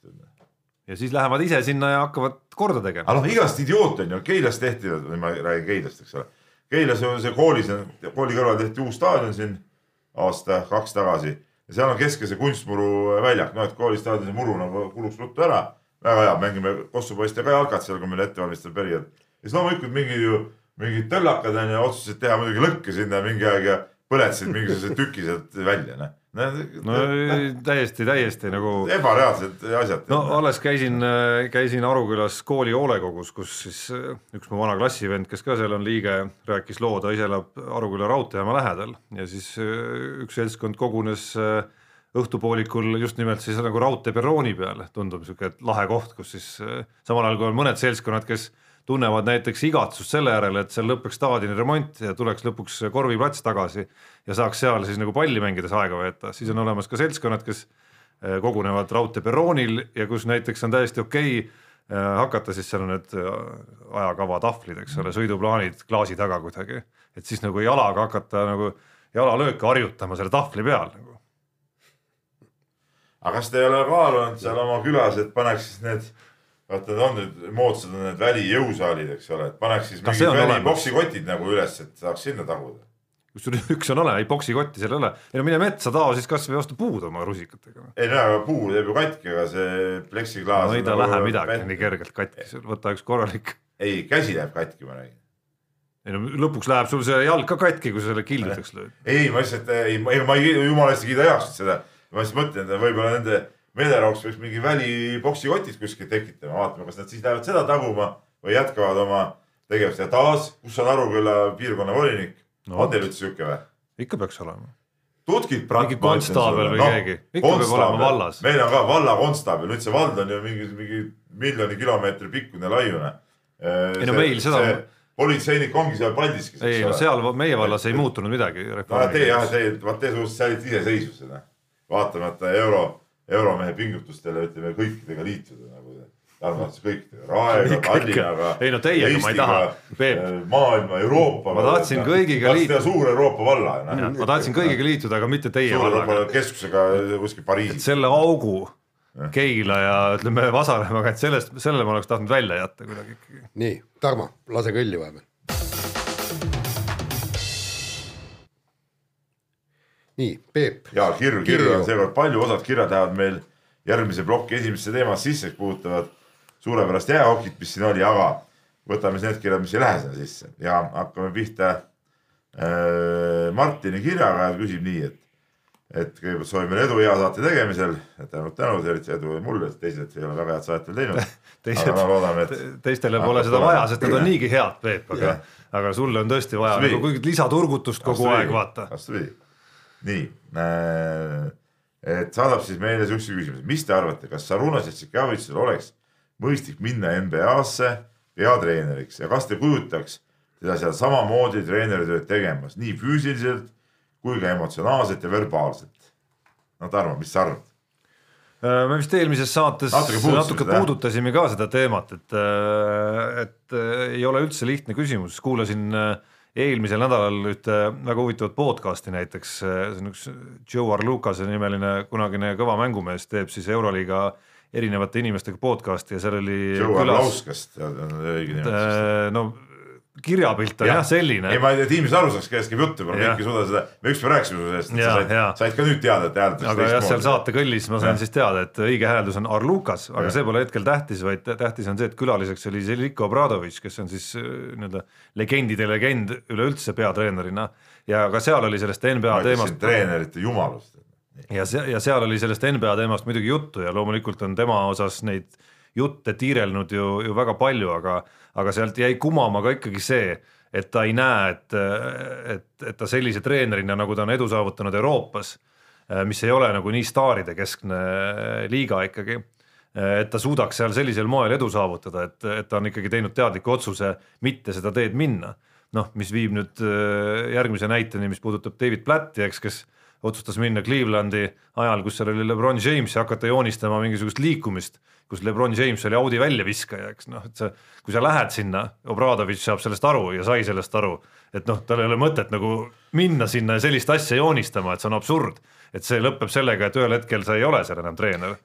Ja siis lähevad ise sinna ja hakkavad korda tegema. aga noh, igast idioot on ju, Keilas tehti, ma räägin Keilast, eks ole. Keilas on see koolis, kooli kõrval tehti uus staadion siin aasta-kaks tagasi ja seal on keskel see kunstmuru väljak, noh et koolistaadioni see muru nagu kuluks ruttu ära. väga hea, mängime Kossu poistega jalkat seal, kui meil ettevalmistav periood. ja siis loomulikult mingid ju, mingid töllakad on ju otsustasid teha muidugi lõkke sinna mingi aeg ja põletasid mingisuguse tüki sealt välja, noh. No täiesti, täiesti nagu ebareaalsed asjad. no alles käisin, käisin Arukülas kooli hoolekogus, kus siis äh, üks mu vana klassivend, kes ka seal on liige, rääkis loo, ta ise elab Aruküla raudteejaama lähedal. Ja siis äh, üks seltskond kogunes äh, õhtupoolikul just nimelt siis nagu raudteeperrooni peal, tundub niisugune lahe koht, kus siis äh, samal ajal kui on mõned seltskonnad, kes tunnevad näiteks igatsust selle järele, et seal lõpeks staadioni remont ja tuleks lõpuks Korvi plats tagasi ja saaks seal siis nagu palli mängides aega veeta, siis on olemas ka seltskonnad, kes eh, kogunevad raudteeperroonil ja kus näiteks on täiesti okei okay, hakata siis seal need eh, ajakava tahvlid, eks ole, sõiduplaanid klaasi taga kuidagi, et siis nagu jalaga hakata nagu jalalööke harjutama selle tahvli peal nagu.. aga kas te ei ole kaalunud seal oma külas, et paneks siis need, vaata on nüüd moodsad on need välijõusaalid, eks ole, et paneks siis mingid olemas? väliboksikotid nagu üles, et saaks sinna taguda. kusjuures üks on ole, ei boksikotti seal ei ole, ei no mine metsa tao siis kasvõi osta puud oma rusikatega. ei no aga puu teeb ju katki, aga see pleksiklaas. no ei ta lähe midagi nii kergelt katki, võta üks korralik. ei, käsi läheb katki, ma räägin. ei no lõpuks läheb sul see jalg ka katki, kui sa selle kildudeks lööd. ei, ma lihtsalt, ei, ma ei, jumala eest ei kiida heaks seda. ma lihtsalt mõtlen, et võib-olla nende meelerauks võiks mingi väliboksikotid kuskil tekitama, vaatame, kas nad siis lähevad seda taguma või jätkavad oma tegevust ja taas, kus on Aruküla piirkonna volinik No no,, on teil üldse sihuke või? ikka peaks olema. tutkid. Mingi konstaabel või keegi. Ikka peab olema vallas. meil on ka valla konstaabel, nüüd see vald on ju mingi, mingi miljoni kilomeetri pikkune, laiune. Ei no meil seda- politseinik ongi seal Paldiskis. ei no seal meie vallas ei muutunud midagi. no te jah, te, vaat te suutsite säilitada iseseisvuse, noh. vaatamata euro, euromehe pingutustele, ütleme kõikidega liituda nagu. arvates kõikidega, Raega, Tallinnaga. Ei no teiega ma ei taha, Peep. maailma, Euroopaga. Ma tahtsin kõigiga liituda. suur Euroopa valla, noh. ma tahtsin kõigiga liituda, aga mitte teie suur vallaga Euroopa. keskusega kuskil Pariisis. selle augu Keila ja ütleme Vasalemmaga, et sellest, selle ma oleks tahtnud välja jätta kuidagi ikkagi. nii, Tarmo, lase kõlli vahepeal. nii, Peep, ja kirju, kirju on seekord. Palju, osad kirjad lähevad meil järgmise ploki esimesse teemasse sisse, mis puudutavad suurepärast jäähokit, mis siin oli, aga võtame siis need kirjad, mis ei lähe sinna sisse. Ja hakkame pihta äh, Martini kirjaga ja küsib nii, et et kõigepealt soovime edu hea saate tegemisel, tänud tänud, eriti edu mulle, teised ei ole väga head saadet veel teinud. teised aga ma loodan, et teistele pole seda vaja, sest nad on niigi head, Peep, aga aga sulle on tõesti vaja nagu kuigi lisaturgutust kogu aeg vaata. vastupidi. nii, et saadab siis meile siukse küsimuse, mis te arvate, kas Sarunas ja Tsikavitsusel oleks mõistlik minna NBA-sse peatreeneriks ja kas te kujutaks teda seal samamoodi treeneritööd tegemas, nii füüsiliselt kui ka emotsionaalselt ja verbaalselt? no Tarmo, mis sa arvad? Äh, me vist eelmises saates Natuke puudutasime natuke puudutasime ka seda teemat, et, et äh, ei ole üldse lihtne küsimus, kuulasin äh, eelmisel nädalal ühte väga huvitavat podcast'i näiteks, see on üks Joe Arlukase nimeline kunagine kõva mängumees, teeb siis Euroliiga erinevate inimestega podcast'i ja seal oli Joe Arlauskast, õige nimi. äh, no kirjapilt on jah, jah selline ei, ma ei tea, tiimis aru saaks, kellest käib juttu, ma Jah. kõik ei suuda seda, me ükspäev rääkisime su et Jaa, sa said said ka nüüd teada, et hääldatakse aga jah, seal saate kõllis ma sain Jah. siis teada, et õige hääldus on Arlukas, aga Jah. see pole hetkel tähtis, vaid tähtis on see, et külaliseks oli Zeljko Obradovič, kes on siis äh, nii-öelda legendide legend üleüldse peatreenerina ja ka seal oli sellest NBA teemast treenerite jumalust. ja see ja seal oli sellest NBA teemast muidugi juttu ja loomulikult on tema osas neid jutte tiirelnud ju, ju väga palju, aga aga sealt jäi kumama ka ikkagi see, et ta ei näe, et, et, et ta sellise treenerina, nagu ta on edu saavutanud Euroopas, mis ei ole nagu nii staaride keskne liiga ikkagi, et ta suudaks seal sellisel moel edu saavutada, et, et ta on ikkagi teinud teadliku otsuse mitte seda teed minna. noh, mis viib nüüd äh, järgmise näiteni, mis puudutab David Platti, eks, kes otsustas minna Clevelandi ajal, kus seal oli Lebron James ja hakata joonistama mingisugust liikumist, kus Lebron James oli Audi väljaviskaja, eks noh, et sa, kui sa lähed sinna, Obradovitš saab sellest aru ja sai sellest aru, et noh, tal ei ole mõtet nagu minna sinna ja sellist asja joonistama, et see on absurd. et see lõpeb sellega, et ühel hetkel sa ei ole seal enam treener.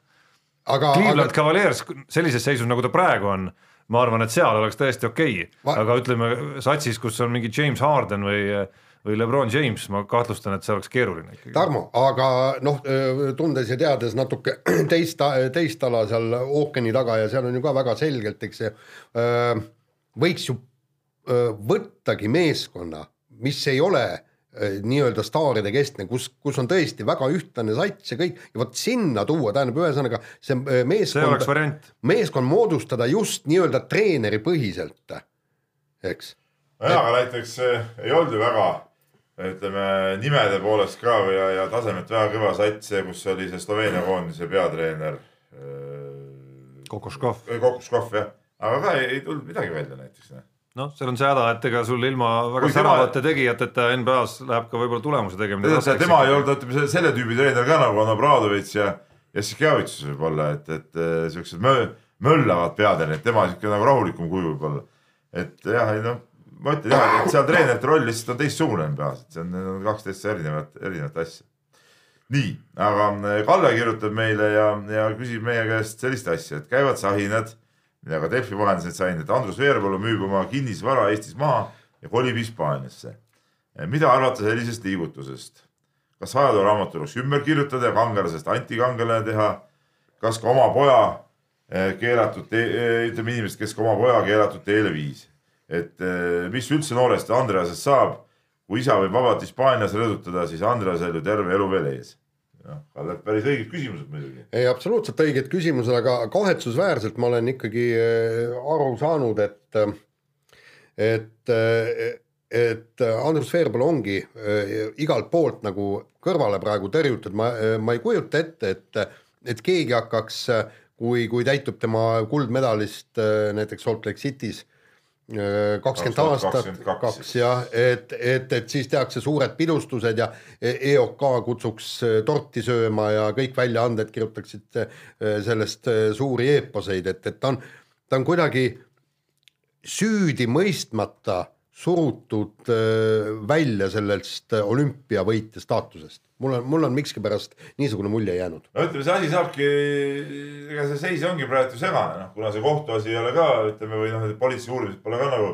aga, Cleveland aga Cavaliers sellises seisus, nagu ta praegu on, ma arvan, et seal oleks täiesti okei okay. Va-, aga ütleme satsis, kus on mingi James Harden või, või Lebron James, ma kahtlustan, et see oleks keeruline ikkagi. Tarmo, aga noh, tundes ja teades natuke teist, teist ala seal ookeani taga ja seal on ju ka väga selgelt, eks see võiks ju võttagi meeskonna, mis ei ole nii-öelda staaride keskne, kus, kus on tõesti väga ühtlane sats ja kõik ja vot sinna tuua, tähendab, ühesõnaga see meeskond meeskond moodustada just nii-öelda treeneripõhiselt, eks. nojah, aga näiteks eh, ei olnud ju väga, ütleme nimede poolest ka ja, ja tasemelt väga kõva sats, kus oli see Sloveenia koondise peatreener äh, Kokoškov, Kokuskov jah, aga ka ei, ei tulnud midagi välja näiteks. noh, seal on see häda, et ega sul ilma väga Kui tema- säravate tegijateta NBA-s läheb ka võib-olla tulemuse tegemine tema ei olnud, ütleme selle- tüübi treener ka nagu on Obradovitš ja, ja Sikjavitsus võib-olla, et, et eh, siuksed mö, möllavad peatreenerid, tema siuke nagu rahulikum kuju võib-olla. et jah, ei noh, ma ütlen jah, et seal treenerite roll lihtsalt on teistsugune NBA-s, et see on, need on kaks täitsa erinevat, erinevat asja. nii, aga eh, Kalle kirjutab meile ja, ja küsib meie käest sellist asja, et käivad sahinad, mida ka Delfi vahendasid sain, et Andrus Veerpalu müüb oma kinnisvara Eestis maha ja kolib Hispaaniasse. mida arvata sellisest liigutusest? kas ajalooraamat tuleks ümber kirjutada ja kangelasest antikangelane teha? kas ka oma poja eh, keelatud ütleme inimesed, kes ka oma poja keelatud teele viis. Et eh, mis üldse noorest Andreasest saab, kui isa võib vabalt Hispaanias rõõdutada, siis Andreasel ju terve elu veel ees. noh, Kalle, päris õiged küsimused muidugi. ei, absoluutselt õiged küsimused, aga kahetsusväärselt ma olen ikkagi äh, aru saanud, et, et, et Andrus Veerpalu ongi igalt poolt nagu kõrvale praegu tõrjutud, ma, ma ei kujuta ette, et, et keegi hakkaks, kui, kui täitub tema kuldmedalist näiteks Salt Lake City's kakskümmend aastat, 2022 kaks jah, et, et, et siis tehakse suured pidustused ja EOK kutsuks äh, torti sööma ja kõik väljaanded kirjutaksid äh, sellest äh, suuri eeposeid, et, et ta on, ta on kuidagi süüdi mõistmata surutud äh, välja sellest olümpiavõitja staatusest. mul on, mul on miskipärast niisugune mulje jäänud. no ütleme, see asi saabki, ega see seis ongi praegu segane, noh, kuna see kohtuasi ei ole ka, ütleme, või noh, politsei uurimised pole ka nagu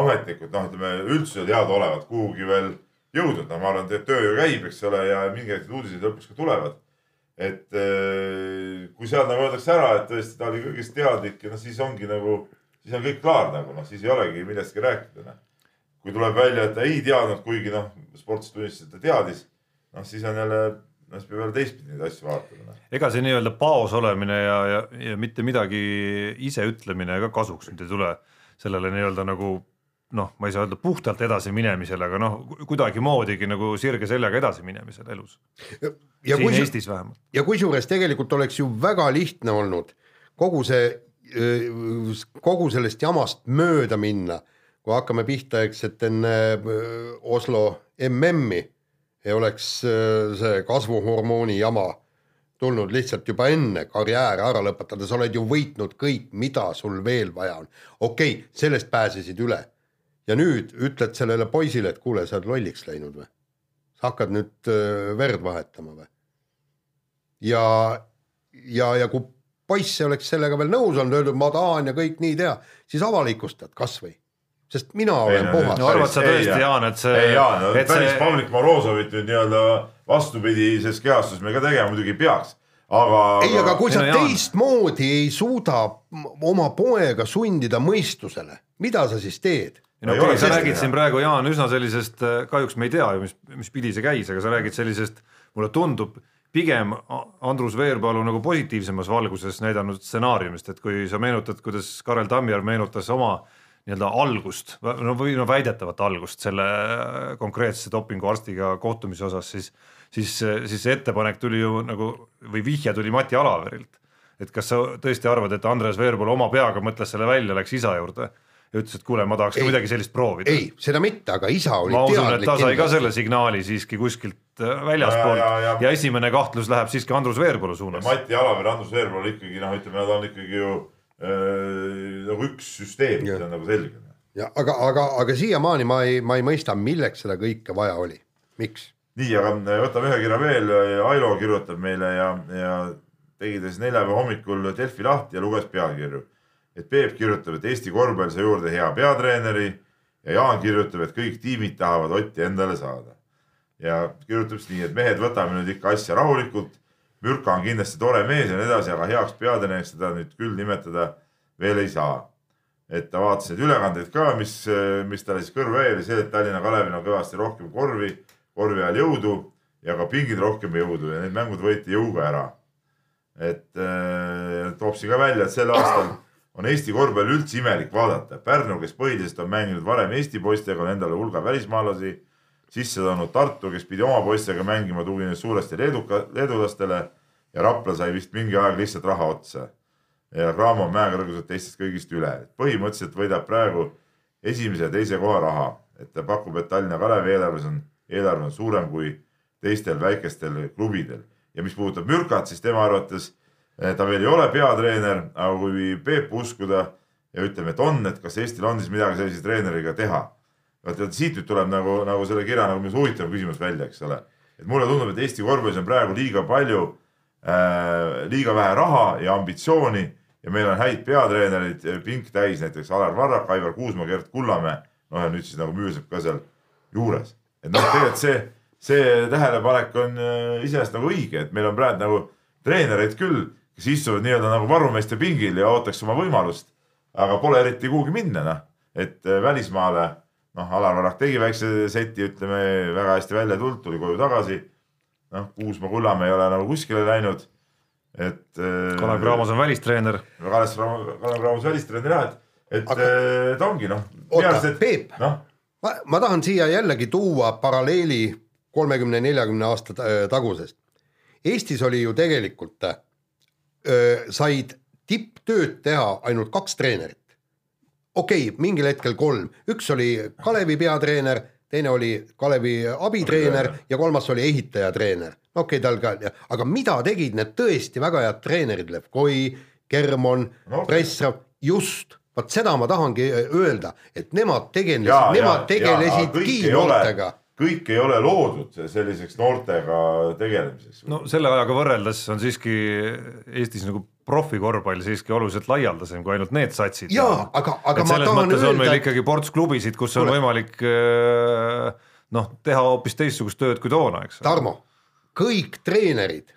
ametlikult, noh, ütleme üldsuse teadaolevalt kuhugi veel jõudnud, no ma arvan, et töö ju käib, eks ole, ja mingi hetk uudised lõpuks ka tulevad. et äh, kui seal nagu öeldakse ära, et tõesti ta oli kõigest teadlik ja noh, siis ongi nagu, siis on kõik klaar nagu noh, siis ei olegi millestki rääkida noh. Kui tuleb välja, et ta ei teadnud, kuigi noh, sportlased tunnistasid, et ta teadis, noh siis on jälle no siis peab jälle teistpidi neid asju vaatama. noh. ega see nii-öelda paos olemine ja, ja, ja mitte midagi ise ütlemine ka kasuks nüüd ei tule sellele nii-öelda nagu noh, ma ei saa öelda puhtalt edasiminemisele, aga noh, kuidagimoodigi nagu sirge seljaga edasiminemisel elus. siin kui, Eestis vähemalt. ja kusjuures tegelikult oleks ju väga lihtne olnud kogu see, kogu sellest jamast mööda minna, kui hakkame pihta, eks, et enne Oslo MM-i oleks see kasvuhormooni jama tulnud lihtsalt juba enne karjäär ära lõpetada, sa oled ju võitnud kõik, mida sul veel vaja on. okei okay,, sellest pääsesid üle ja nüüd ütled sellele poisile, et kuule, sa oled lolliks läinud või? sa hakkad nüüd äh, verd vahetama või? ja, ja, ja kui poiss oleks sellega veel nõus olnud, öeldud ma tahan ja kõik nii teha, siis avalikustad kasvõi sest mina ei, olen puhas. no arvad sa tõesti, Jaan, et see. ei Jaan, no päris see... Pavlik Morozovit nüüd nii-öelda vastupidises kehastus me ka tegema muidugi ei peaks aga. ei, aga kui ei, sa no, teistmoodi ei suuda oma poega sundida mõistusele, mida sa siis teed? no okei okay,, sa räägid siin praegu, Jaan, üsna sellisest, äh, kahjuks me ei tea ju, mis, mis pidi see käis, aga sa räägid sellisest, mulle tundub, pigem Andrus Veerpalu nagu positiivsemas valguses näidanud stsenaariumist, et kui sa meenutad, kuidas Karel Tammjärv meenutas oma nii-öelda algust no või no väidetavat algust selle konkreetse dopinguarstiga kohtumise osas, siis siis, siis see ettepanek tuli ju nagu või vihje tuli Mati Alaverilt. et kas sa tõesti arvad, et Andres Veerpalu oma peaga mõtles selle välja, läks isa juurde ja ütles, et kuule, ma tahaks ka midagi sellist proovida. ei, seda mitte, aga isa oli ma usun, et ta sai ka selle signaali siiski kuskilt äh, väljaspoolt ja, ja, ja, ja esimene kahtlus läheb siiski Andrus Veerpalu suunas. Mati Alaver, Andrus Veerpalu ikkagi noh, ütleme, nad on ikkagi ju äh, nagu üks süsteem, see on nagu selge. ja aga, aga, aga siiamaani ma ei, ma ei mõista, milleks seda kõike vaja oli, miks? nii, aga äh, võtame ühe kirja veel, Ailo kirjutab meile ja, ja tegi ta siis neljapäeva hommikul Delfi lahti ja luges pealkirju et Peep kirjutab, et Eesti korvpall sai juurde hea peatreeneri ja Jaan kirjutab, et kõik tiimid tahavad Otti endale saada. ja kirjutab siis nii, et mehed, võtame nüüd ikka asja rahulikult. Mürka on kindlasti tore mees ja nii edasi, aga heaks peatreeneriks teda nüüd küll nimetada veel ei saa. et ta vaatas neid ülekandeid ka, mis, mis talle siis kõrva jäi, oli see, et Tallinna Kalevil on kõvasti rohkem korvi, korvi ajal jõudu ja ka pingil rohkem jõudu ja need mängud võeti jõuga ära. et äh, toob siin ka välja, et sel aastal on Eesti korvpalli üldse imelik vaadata. Pärnu, kes põhiliselt on mänginud varem Eesti poistega, on endale hulga välismaalasi sisse toonud Tartu, kes pidi oma poistega mängima, tugines suuresti leeduka, leedulastele ja Rapla sai vist mingi aeg lihtsalt raha otsa. ja Cramo on mäekõrguselt teistest kõigist üle. põhimõtteliselt võidab praegu esimese ja teise koha raha, et ta pakub, et Tallinna Kalevi eelarves on, eelarve on suurem kui teistel väikestel klubidel ja mis puudutab Mürkat, siis tema arvates Eh, ta veel ei ole peatreener, aga kui Peepu uskuda ja ütleme, et on, et kas Eestil on siis midagi sellise treeneriga teha. Vot siit nüüd tuleb nagu, nagu selle kirja nagu mingi huvitav küsimus välja, eks ole. et mulle tundub, et Eesti korvpallis on praegu liiga palju äh,, liiga vähe raha ja ambitsiooni ja meil on häid peatreenereid, pink täis, näiteks Alar Varrak, Aivar Kuusma, Gert Kullamäe. noh, ja nüüd siis nagu Müürsepp ka seal juures. et noh, tegelikult see, see tähelepanek on äh, iseenesest nagu õige, et meil on praegu nagu treenereid küll kes istuvad nii-öelda nagu varumeeste pingil ja ootaks oma võimalust, aga pole eriti kuhugi minna, noh. et äh, välismaale, noh, Alar Varrak tegi väikse seti, ütleme väga hästi välja tulnud, tuli koju tagasi. noh, Kuusma Kullamäe ei ole nagu kuskile läinud, et. Äh, Kalev Cramos on välistreener. Kalev Cramos välistreener jah, et, et aga... Äh, ta ongi noh. oota, Peep no?, ma, ma tahan siia jällegi tuua paralleeli kolmekümne, neljakümne aasta tagusest. Eestis oli ju tegelikult said tipptööd teha ainult kaks treenerit. Okei okay,, mingil hetkel kolm, üks oli Kalevi peatreener, teine oli Kalevi abitreener ja kolmas oli ehitajatreener. okei okay,, tal ka, aga mida tegid need tõesti väga head treenerid, Levkoi, Germon no,, Pressov, just. Vot seda ma tahangi öelda, et nemad tegelesid, nemad tegelesid kiirnoortega kõik ei ole loodud selliseks noortega tegelemiseks. no selle ajaga võrreldes on siiski Eestis nagu profikorvpall siiski oluliselt laialdasem kui ainult need satsid. Jaa, aga- aga et ma tahan mõttes on öelda, meil ikkagi ports klubisid, kus on Kuule. võimalik äh, noh, teha hoopis teistsugust tööd kui toona, eks. Tarmo, kõik treenerid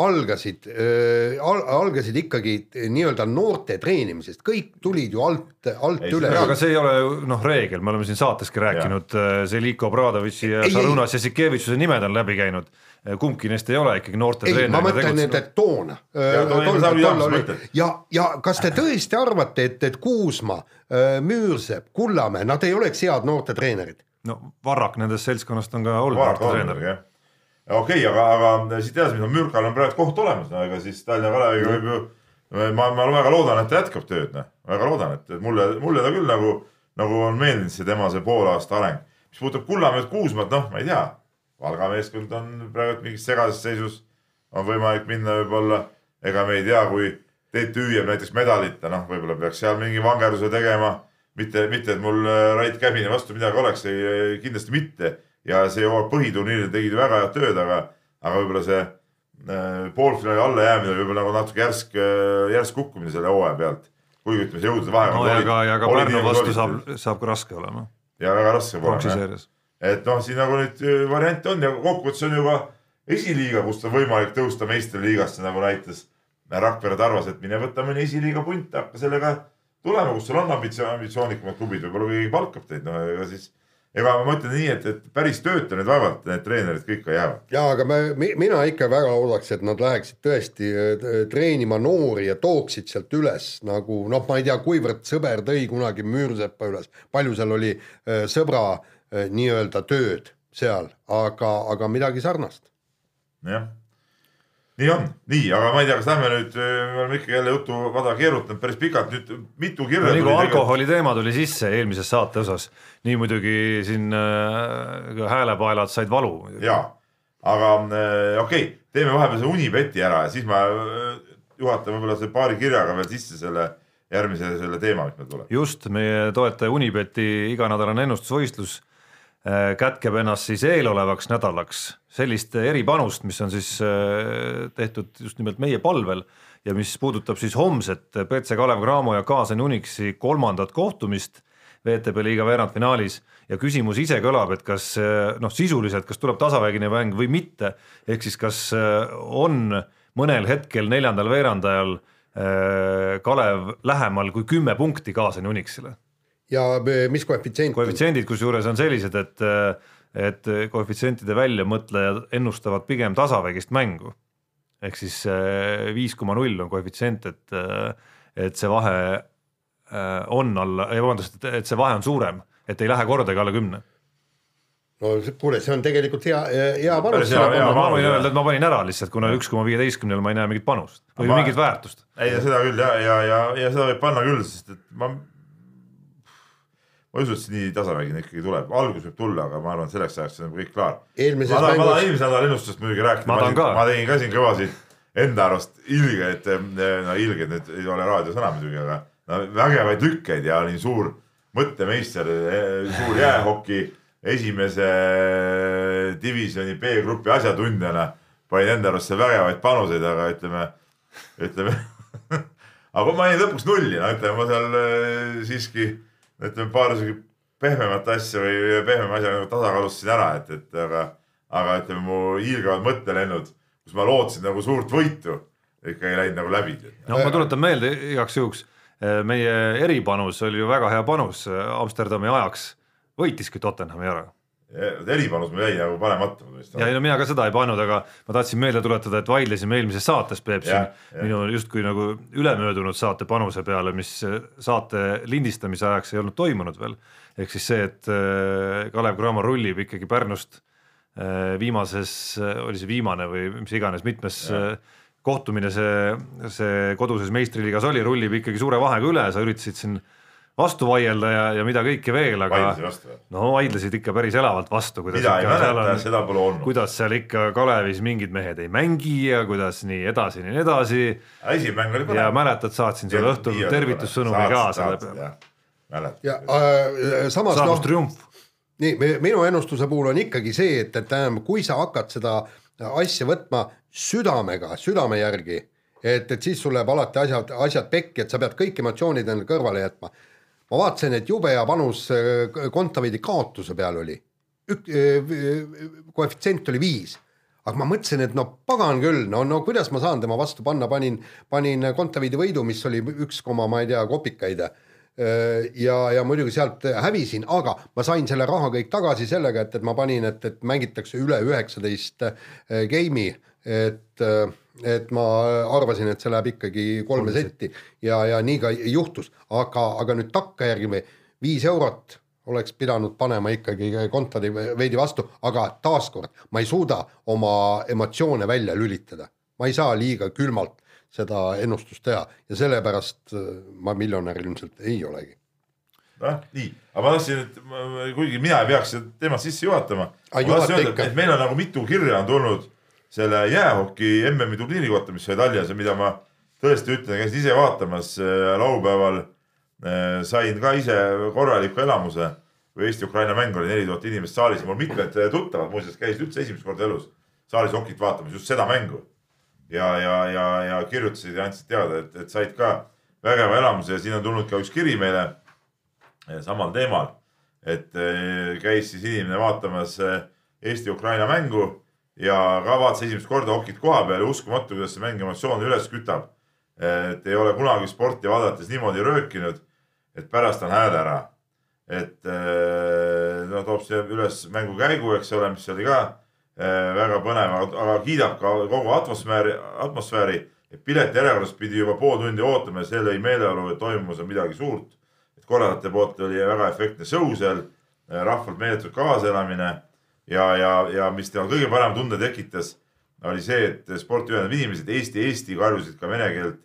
algasid äh, al,, algasid ikkagi nii-öelda noorte treenimisest, kõik tulid ju alt, alt Ei, üles. aga see ei ole ju noh reegel, me oleme siin saateski rääkinud, Zeliko Obradovitši ja. Šarunas Jassikevitšuse nimed on läbi käinud. kumbki neist ei ole ikkagi noorte ei, ma treenerina mõtlen nüüd, et toona. Ja ja, kas te tõesti arvate, et, et Kuusma, Müürsepp, Kullamäe, nad ei oleks head noorte treenerid? no Varrak nendest seltskonnast on ka olnud noorte treener. okei, aga, aga siit edasi, no Mürkal on praegu koht olemas, no ega siis Tallinna Kaleviga võib ju, ma, ma väga loodan, et ta jätkab tööd, noh, väga loodan, et et mulle, mulle ta küll nagu, nagu on meeldinud see tema see poole aasta areng. mis puudutab Kullamäed, Kuusmaad, noh, ma ei tea, Valga meeskond on praegu mingis segases seisus, on võimalik minna võib-olla, ega me ei tea, kui TTÜ jääb näiteks medalita, noh, võib-olla peaks seal mingi vangerduse tegema. Mitte, mitte et mul äh, Rait Käbini vastu midagi oleks, kindlasti mitte ja see põhiturniiril tegid väga head tööd, aga, aga võib-olla see äh, poolfinaali allajäämine võib-olla nagu natuke järsk, järsk kukkumine selle hooaja pealt. kuigi ütleme, see jõudude vahe. no ja ka, ja ka Pärnu vastu saab, saab ka raske olema, ja väga raske saab olema et noh, siin nagu neid öö, variante on ja kokkuvõttes on ju ka esiliiga, kust on võimalik tõusta meistriliigasse, nagu näitas Rakvere Tarvas, et mine võta mõni esiliiga punt, hakka sellega tulema, kus sul on ambitsioon, ambitsioonikamad klubid, võib-olla keegi palkab teid, no ega siis. Ega ma ütlen nii, et, et päris tööta nüüd vaevalt need treenerid kõik ka jäävad. ja aga me, mina ikka väga loodaks, et nad läheksid tõesti äh, treenima noori ja tooksid sealt üles nagu noh, ma ei tea, kuivõrd sõber tõi kunagi Müürsepa üles, palju seal oli äh, sõbra äh, nii-öelda tööd seal, aga, aga midagi sarnast. jah, nii on, nii, aga ma ei tea, kas lähme nüüd, me oleme ikkagi jälle jutu vada keerutanud päris pikalt, nüüd mitu kirja no nii kui alkoholi teema tuli sisse eelmises saate osas, nii muidugi siin äh, häälepaelad said valu. ja, aga äh, okei okay,, teeme vahepeal selle Unibeti ära ja siis ma äh, juhatan võib-olla selle paari kirjaga veel sisse selle järgmise selle teema, mis meil tuleb. just, meie toetaja Unibeti iganädalane ennustusvõistlus äh, kätkeb ennast siis eelolevaks nädalaks. Sellist eripanust, mis on siis äh, tehtud just nimelt meie palvel ja mis puudutab siis homset BC Kalev Cramo ja Kaasen Unixi kolmandat kohtumist VTB liiga veerandfinaalis ja küsimus ise kõlab, et kas äh, noh, sisuliselt, kas tuleb tasavägine mäng või mitte, ehk siis kas äh, on mõnel hetkel neljandal veerandajal äh, Kalev lähemal kui kümme punkti Kaasen Unixile ja äh, mis koefitsient? koefitsiendid kusjuures on sellised, et, et koefitsientide väljamõtlejad ennustavad pigem tasavägist mängu. ehk siis eh, viis koma null on koefitsient, et, et see vahe eh, on alla, vabandust, et see vahe on suurem, et ei lähe kordagi alla kümne. no see- kuule, see on tegelikult hea, hea panus ma võin öelda, et ma panin ära lihtsalt, kuna üks koma viieteistkümnel ma ei näe mingit panust või Ma- mingit väärtust. ei, seda küll ja, ja, ja, ja seda võib panna küll, sest et ma. Ma ei usu, et see nii tasavägine ikkagi tuleb, algus võib tulla, aga ma arvan, et selleks ajaks on kõik klaar. eelmises ma tahan, ma tahan mängus, eelmise nädala ennustusest muidugi rääkida, Ma ma, ma tegin ka siin kõvasid enda arust ilgeid, no ilged nüüd ei ole raadiosõna muidugi, aga no, vägevaid lükkeid ja olin suur mõttemeister, suur jäähoki esimese divisjoni B-grupi asjatundjana. panin enda arust seal vägevaid panuseid, aga ütleme, ütleme aga ma jäin lõpuks nulli, no ütleme, ma seal äh, siiski ütleme paar siuke pehmemat asja või pehmema asja nagu tasakaalustasin ära, et, et aga, aga ütleme, mu hiilgavad mõttelennud, kus ma lootsin nagu suurt võitu, ikka ei läinud nagu läbi. no ma tuletan meelde igaks juhuks, meie eripanus oli ju väga hea panus Amsterdami ajaks, võitiski Tottenhami ära eripanus mul jäi nagu panemata. ja ei no mina ka seda ei pannud, aga ma tahtsin meelde tuletada, et vaidlesime eelmises saates Peep siin Jah, jah. minu justkui nagu ülemöödunud saate panuse peale, mis saate lindistamise ajaks ei olnud toimunud veel. ehk siis see, et äh, Kalev Cramo rullib ikkagi Pärnust äh, viimases, oli see viimane või mis iganes, mitmes äh, kohtumine see, see koduses meistriliigas oli, rullib ikkagi suure vahega üle, sa üritasid siin vastu vaielda ja, ja mida kõike veel, aga no vaidlesid ikka päris elavalt vastu. mida ei mäleta, seda pole olnud. kuidas seal ikka Kalevis mingid mehed ei mängi ja kuidas nii edasi, nii edasi. esimene mäng oli põnev. ja mäletad, saatsin sulle õhtul tervitussõnumi ka selle peale. ja äh, samas noh, triumf. nii, minu ennustuse puhul on ikkagi see, et, et tähendab, kui sa hakkad seda asja võtma südamega, südame järgi, et, et siis sul läheb alati asjad, asjad pekki, et sa pead kõik emotsioonid endale kõrvale jätma ma vaatasin, et jube hea panus äh, Kontaveidi kaotuse peal oli. ük-, äh, koefitsient oli viis. aga ma mõtlesin, et no pagan küll, no, no kuidas ma saan tema vastu panna, panin, panin Kontaveidi võidu, mis oli üks koma, ma ei tea, kopikaid äh, ja, ja muidugi sealt hävisin, aga ma sain selle raha kõik tagasi sellega, et, et ma panin, et, et mängitakse üle üheksateist game'i, et et ma arvasin, et see läheb ikkagi kolme setti ja, ja nii ka juhtus, aga, aga nüüd takkajärgi me viis eurot oleks pidanud panema ikkagi kontodi veidi vastu, aga taaskord ma ei suuda oma emotsioone välja lülitada. ma ei saa liiga külmalt seda ennustust teha ja sellepärast äh, ma miljonär ilmselt ei olegi. noh, nii, aga ma tahtsin, et kuigi mina ei peaks seda teemat sisse juhatama. et meil on nagu mitu kirja on tulnud selle jäähoki MM-i turniiri kohta, mis sai Tallinnas ja mida ma tõesti ütlen, käisin ise vaatamas äh, laupäeval. Äh, sain ka ise korraliku elamuse, kui Eesti-Ukraina mäng oli neli tuhat inimest saalis mul mitmed äh, tuttavad muuseas käisid üldse esimest korda elus saalis hokit vaatamas, just seda mängu. ja, ja, ja, ja kirjutasid ja andsid teada, et, et said ka vägeva elamuse ja siin on tulnud ka üks kiri meile samal teemal. et käis siis inimene vaatamas Eesti-Ukraina mängu ja ka vaatas esimest korda Okit koha peal ja uskumatu, kuidas see mäng emotsioone üles kütab. et ei ole kunagi sporti vaadates niimoodi röökinud, et pärast on hääl ära. et eh, no toob siia üles mängukäigu, eks ole, mis oli ka eh, väga põnev, aga kiidab ka kogu atmosfääri, atmosfääri. et piletijärjekorras pidi juba pool tundi ootama ja see lõi meeleolu, et toimumas on midagi suurt. et korraldajate poolt oli väga efektne show seal, eh, rahvalt meeletult kaasaelamine ja, ja, ja mis tema kõige parem tunde tekitas, oli see, et sporti ühendab inimesed Eesti, Eesti karjusid ka vene keelt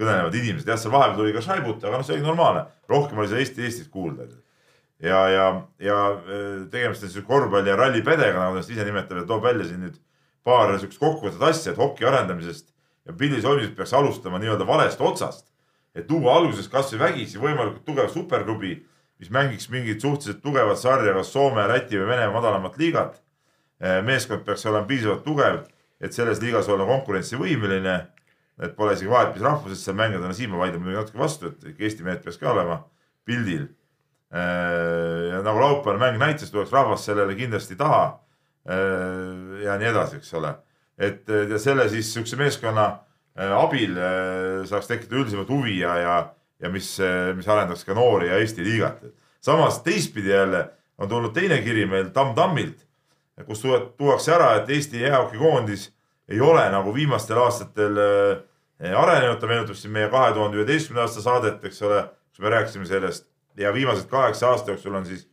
kõnelevad inimesed, jah, seal vahepeal tuli ka šaibut, aga noh, see oli normaalne, rohkem oli seda Eesti, Eestit kuulda. ja, ja, ja e, tegemist on siis korvpalli ja rallipedega, nagu ta ennast ise nimetab ja toob välja siin nüüd paar siukest kokkuvõtet asja, et hoki arendamisest ja pillisolmisest peaks alustama nii-öelda valest otsast. et tuua alguses kasvõi vägisi võimalikult tugev superklubi mis mängiks mingit suhteliselt tugevat sarja, kas Soome, Läti või Vene madalamat liigat. Eh, meeskond peaks olema piisavalt tugev, et selles liigas olla konkurentsivõimeline. et pole isegi vahet, mis rahvusest seal mängida, no siin ma vaidlen muidugi natuke vastu, et Eesti mehed peaks ka olema pildil. Eh, ja nagu laupäevane mäng näitas, tuleks rahvas sellele kindlasti taha. Eh, ja nii edasi, eks ole, et ja selle siis sihukese meeskonna abil saaks tekkida üldisemat huvi ja, ja ja mis, mis arendaks ka noori ja Eesti liigat. samas teistpidi jälle on tulnud teine kiri meil Tamm Tammilt, kus tuuakse ära, et Eesti jäähokikoondis ei ole nagu viimastel aastatel eh, arenenud, ta meenutab siin meie kahe tuhande üheteistkümnenda aasta saadet, eks ole, kus me rääkisime sellest ja viimased kaheksa aasta jooksul on siis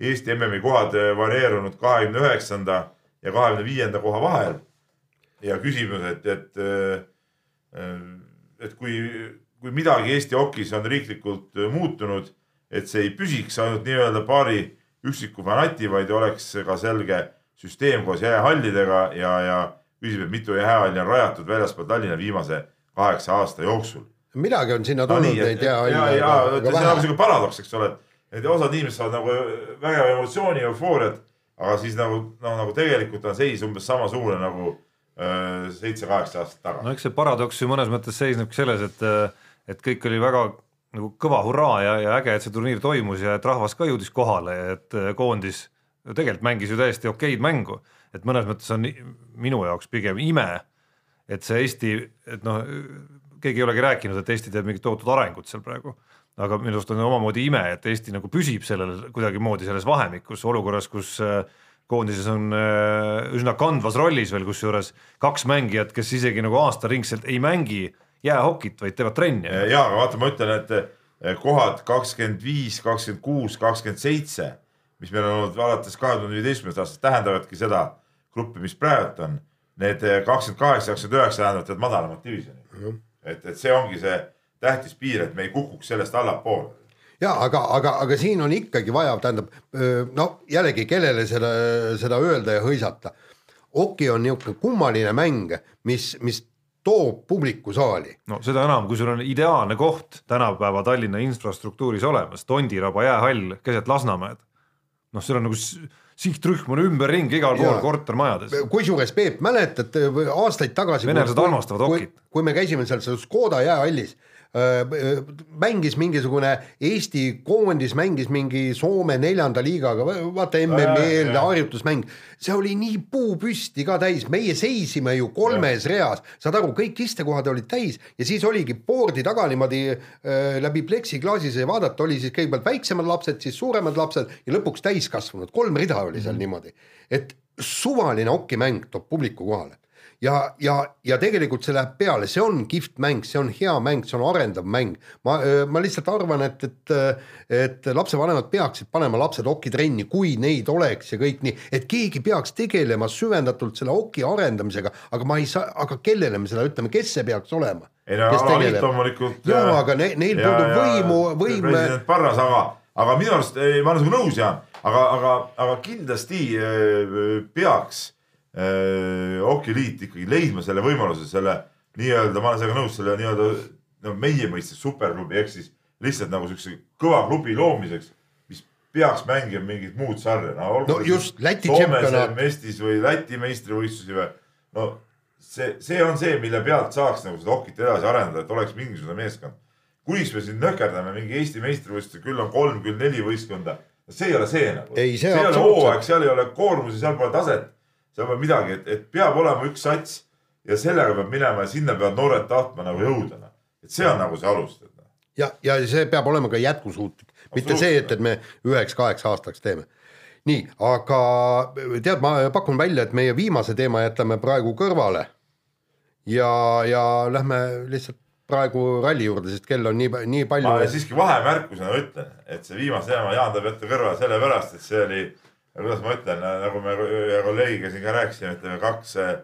Eesti MM-i kohad eh, varieerunud kahekümne üheksanda ja kahekümne viienda koha vahel. ja küsimus, et, et, eh, et kui kui midagi Eesti hokis on riiklikult äh, muutunud, et see ei püsiks ainult nii-öelda paari üksiku fanati, vaid oleks ka selge süsteem koos jäähallidega ja, ja küsib, et mitu jäähalli on rajatud väljaspool Tallinna viimase kaheksa aasta jooksul. midagi on sinna tulnud no, neid jäähalle. ja, ja, ja see on nagu sihuke paradoks, eks ole, et osad inimesed saavad nagu vägeva emotsiooni, eufooriat, aga siis nagu, no nagu tegelikult on seis umbes samasugune nagu äh, seitse-kaheksa aastat tagasi. no eks see paradoks ju mõnes mõttes seisnebki selles, et äh, et kõik oli väga nagu kõva hurraa ja, ja äge, et see turniir toimus ja et rahvas ka jõudis kohale, et äh, koondis tegelikult mängis ju täiesti okeid mängu, et mõnes mõttes on minu jaoks pigem ime, et see Eesti, et noh, keegi ei olegi rääkinud, et Eesti teeb mingit tohutut arengut seal praegu, aga minu arust on omamoodi ime, et Eesti nagu püsib sellel kuidagimoodi selles vahemikus olukorras, kus äh, koondises on äh, üsna kandvas rollis veel, kusjuures kaks mängijat, kes isegi nagu aastaringselt ei mängi jäähokit, vaid teevad trenni. ja, aga vaata, ma ütlen, et eh, kohad kakskümmend viis, kakskümmend kuus, kakskümmend seitse, mis meil on olnud alates kahe tuhande viieteistkümnendast aastast, tähendavadki seda gruppi, mis praegult on. Need eh, kakskümmend kaheksa, kakskümmend üheksa tähendavad madalamat divisjoni mm. -hmm. et, et see ongi see tähtis piir, et me ei kukuks sellest allapoole ja aga, aga, aga siin on ikkagi vaja, tähendab no jällegi, kellele seda, seda öelda ja hõisata. Oki on niisugune kummaline mäng, mis, mis toob publiku saali. no seda enam, kui sul on ideaalne koht tänapäeva Tallinna infrastruktuuris olemas, Tondiraba jäähall keset Lasnamäed. noh, seal on nagu sihtrühm on ümberringi igal pool kortermajades. kusjuures Peep, mäletad aastaid tagasi. venelased armastavad okit. kui me käisime seal Škoda jäähallis Äh, mängis mingisugune Eesti koondis, mängis mingi Soome neljanda liigaga, vaata MM-i-eelne harjutusmäng, see oli nii puu püsti ka täis, meie seisime ju kolmes ja. reas, saad aru, kõik istekohad olid täis. Ja siis oligi boordi taga niimoodi äh, läbi pleksiklaasi sai vaadata, oli siis kõigepealt väiksemad lapsed, siis suuremad lapsed ja lõpuks täiskasvanud, kolm rida oli seal mm -hmm. niimoodi, et suvaline okimäng toob publiku kohale ja, ja, ja tegelikult see läheb peale, see on kihvt mäng, see on hea mäng, see on arendav mäng. ma, ma lihtsalt arvan, et, et, et lapsevanemad peaksid panema lapsed okitrenni, kui neid oleks ja kõik nii, et keegi peaks tegelema süvendatult selle oki arendamisega, aga ma ei saa, aga kellele me seda ütleme, kes see peaks olema? ei no alaliit loomulikult. jaa, aga ne, neil puudub võimu, võim. president Parras, aga, aga minu arust, ma olen sinuga nõus, Jaan, aga, aga, aga kindlasti peaks Äh, okiliit ikkagi leidma selle võimaluse, selle nii-öelda, ma olen sellega nõus, selle nii-öelda no meie mõistes superklubi ehk siis lihtsalt nagu siukse kõva klubi loomiseks, mis peaks mängima mingit muud sarja no,. no just, Läti tšempionaat. Mestis või Läti meistrivõistlusi või no see, see on see, mille pealt saaks nagu seda okit edasi arendada, et oleks mingisugune meeskond. kuniks me siin nökerdame mingi Eesti meistrivõistlusi, küll on kolm, küll neli võistkonda, see ei ole see nagu. see ei ole hooaeg, seal ei ole koormusi, seal pole taset seal peab midagi, et, et peab olema üks sats ja sellega peab minema ja sinna peavad noored tahtma nagu jõuda. Et see on nagu see alus. Ja, ja see peab olema ka jätkusuutlik, mitte see, et, et me üheks-kaheks aastaks teeme. nii, aga tead, ma pakun välja, et meie viimase teema jätame praegu kõrvale. ja, ja lähme lihtsalt praegu ralli juurde, sest kell on nii, nii palju. ma siiski vahemärkusena ütlen, et see viimase teema Jaan teeb ette kõrvale sellepärast, et see oli kuidas ma ütlen, nagu me ühe kolleegiga siin ka rääkisime, ütleme kaks äh,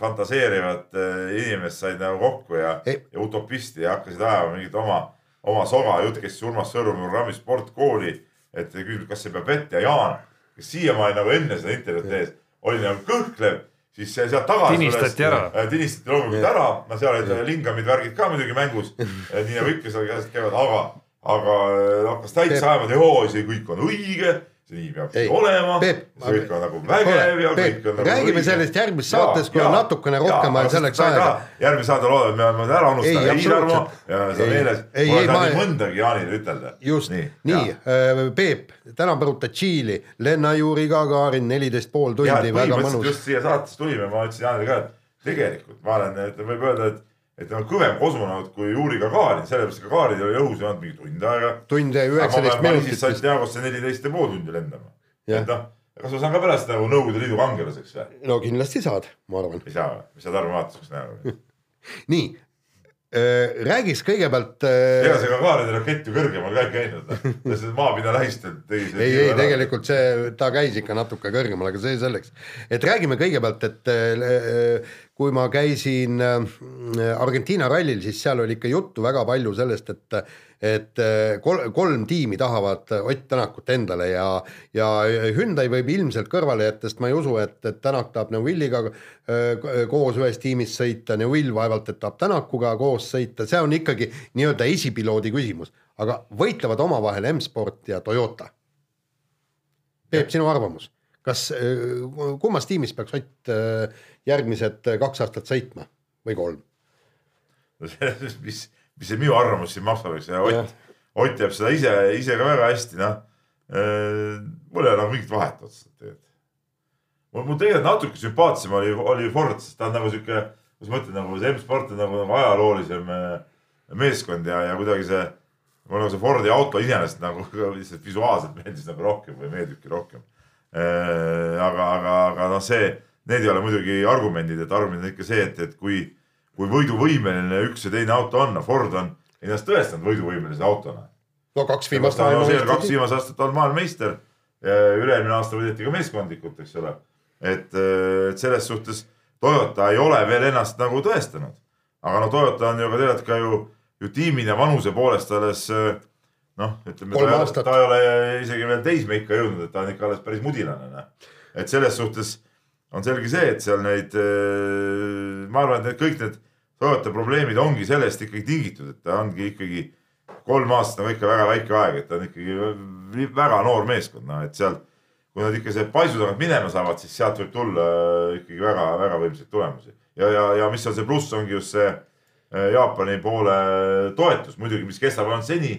fantaseerivat äh, inimest said nagu kokku ja, ja utopisti ja hakkasid ajama mingit oma, oma soga. jutt käis Urmas Sõõrumäe programmi Sportkooli, et küsib, kas see peab vett ja Jaan, kes siiamaani nagu enne seda intervjuud tees, oli nagu kõhklev siis sealt tagasi. tinistati ära. Äh, tinistati loomulikult ära, no seal olid lingamid, värgid ka muidugi mängus. nii nagu ikka seal käivad, aga aga äh, hakkas täitsa ajama, et joo, see kõik on õige, nii peab ei, olema, see kõik on nagu vägev ja kõik on nagu räägime õige. sellest järgmises saates, kui on natukene rohkem vaja selleks aega. järgmine saade loodab, me oleme ära unustanud Iidarmo ja seda meeles. mul ma... nii mõndagi Jaanile ütelda. just, nii, nii, äh, Peep, täna põruta Tšiili, Lenna-Juri Gagarin, neliteist pool tundi, väga mõnus. just siia saatesse tulime, ma ütlesin Jaanile ka, et tegelikult ma olen, võib öelda, et et ta on kõvem kosmonaut kui Juri Gagarin, sellepärast Gagarin oli õhus ainult mingi tund aega. tund ja üheksateist minutit. Santiagosse neliteist ja pool tundi lendama. et noh, kas ma saan ka pärast nagu Nõukogude Liidu kangelaseks või? no kindlasti saad, ma arvan. ei saa või, mis sa tarvemaatuseks näha nii äh,, räägiks kõigepealt äh.... ega see Gagarini rakett ju kõrgemal ka ei käinud, noh. maapinna lähistel tegi see. ei, ei tegelikult see, ta käis ikka natuke kõrgemal, aga see selleks. et räägime kõigepealt, et äh, kui ma käisin äh, Argentiina rallil, siis seal oli ikka juttu väga palju sellest, et et äh, kolm, kolm tiimi tahavad Ott Tänakut endale ja, ja Hyundai võib ilmselt kõrvale jätta, sest ma ei usu, et, et Tänak tahab Neuvilliga äh, koos ühes tiimis sõita, Neuvill vaevalt, et tahab Tänakuga koos sõita, see on ikkagi nii-öelda esipiloodi küsimus, aga võitlevad omavahel M-Sport ja Toyota. Peep, sinu arvamus, kas, kummas tiimis peaks Ott järgmised kaks aastat sõitma või kolm. mis, mis see minu arvamus siin maksab, eks ju, Ott, Ott teab seda ise, ise ka väga hästi, noh. Äh, mul ei ole nagu mingit vahet otseselt tegelikult. mul, mul tegelikult natuke sümpaatsem oli, oli Ford, sest ta on nagu sihuke, kuidas ma ütlen, nagu see M-sport on nagu, nagu ajaloolisem äh, meeskond ja, ja kuidagi see, mulle nagu see Fordi auto iseenesest nagu lihtsalt visuaalselt meeldis nagu rohkem või meeldibki rohkem. Äh, aga, aga, aga noh, see need ei ole muidugi argumendid, et argument on ikka see, et, et kui, kui võiduvõimeline üks ja teine auto on, no Ford on ennast tõestanud võiduvõimelise autona. no kaks viimast maailmameistrit. kaks viimast aastat on maailmameister. üle-eelmine aasta võideti ka meeskondlikult, eks ole. et, et selles suhtes Toyota ei ole veel ennast nagu tõestanud. aga no Toyota on ju ka tegelikult ka ju ju tiimi ja vanuse poolest alles noh, ütleme ta, ta ei ole isegi veel teismeikka jõudnud, et ta on ikka alles päris mudilane, noh. et selles suhtes on selge see, et seal neid, ma arvan, et need kõik need Toyota probleemid ongi sellest ikkagi tingitud, et ta ongi ikkagi kolm aastat on ikka väga väike aeg, et ta on ikkagi väga noor meeskond, noh et seal, kui nad ikka selle paisu tagant minema saavad, siis sealt võib tulla ikkagi väga-väga võimsaid tulemusi. ja, ja, ja mis on see pluss, ongi just see eh, Jaapani poole toetus muidugi, mis kestab ainult seni,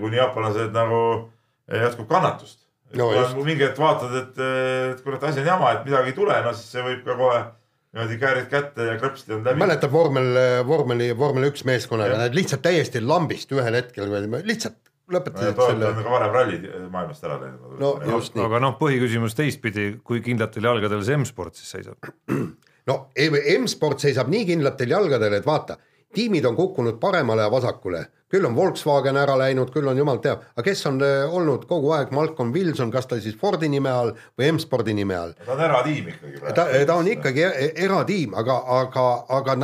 kuni jaapanlased nagu jätkub kannatust. No mingi hetk vaatad, et, et kurat, asi on jama, et midagi ei tule, no siis see võib ka kohe niimoodi käärid kätte ja krõpsid on läbi. mäletad vormel, vormeli, vormel üks meeskonnaga, nad lihtsalt täiesti lambist ühel hetkel lihtsalt lõpetasid Toyota selle ka varem rallid maailmast ära läinud. No just nii. aga noh, põhiküsimus teistpidi, kui kindlatel jalgadel see M-sport siis seisab? no M-sport seisab nii kindlatel jalgadel, et vaata, tiimid on kukkunud paremale ja vasakule, küll on Volkswagen ära läinud, küll on jumal teab, aga kes on äh, olnud kogu aeg Malcolm Wilson, kas ta siis Fordi nime all või M-spordi nime all? ta on eratiim ikkagi. ta, ta on ikkagi e- eratiim, aga, aga, aga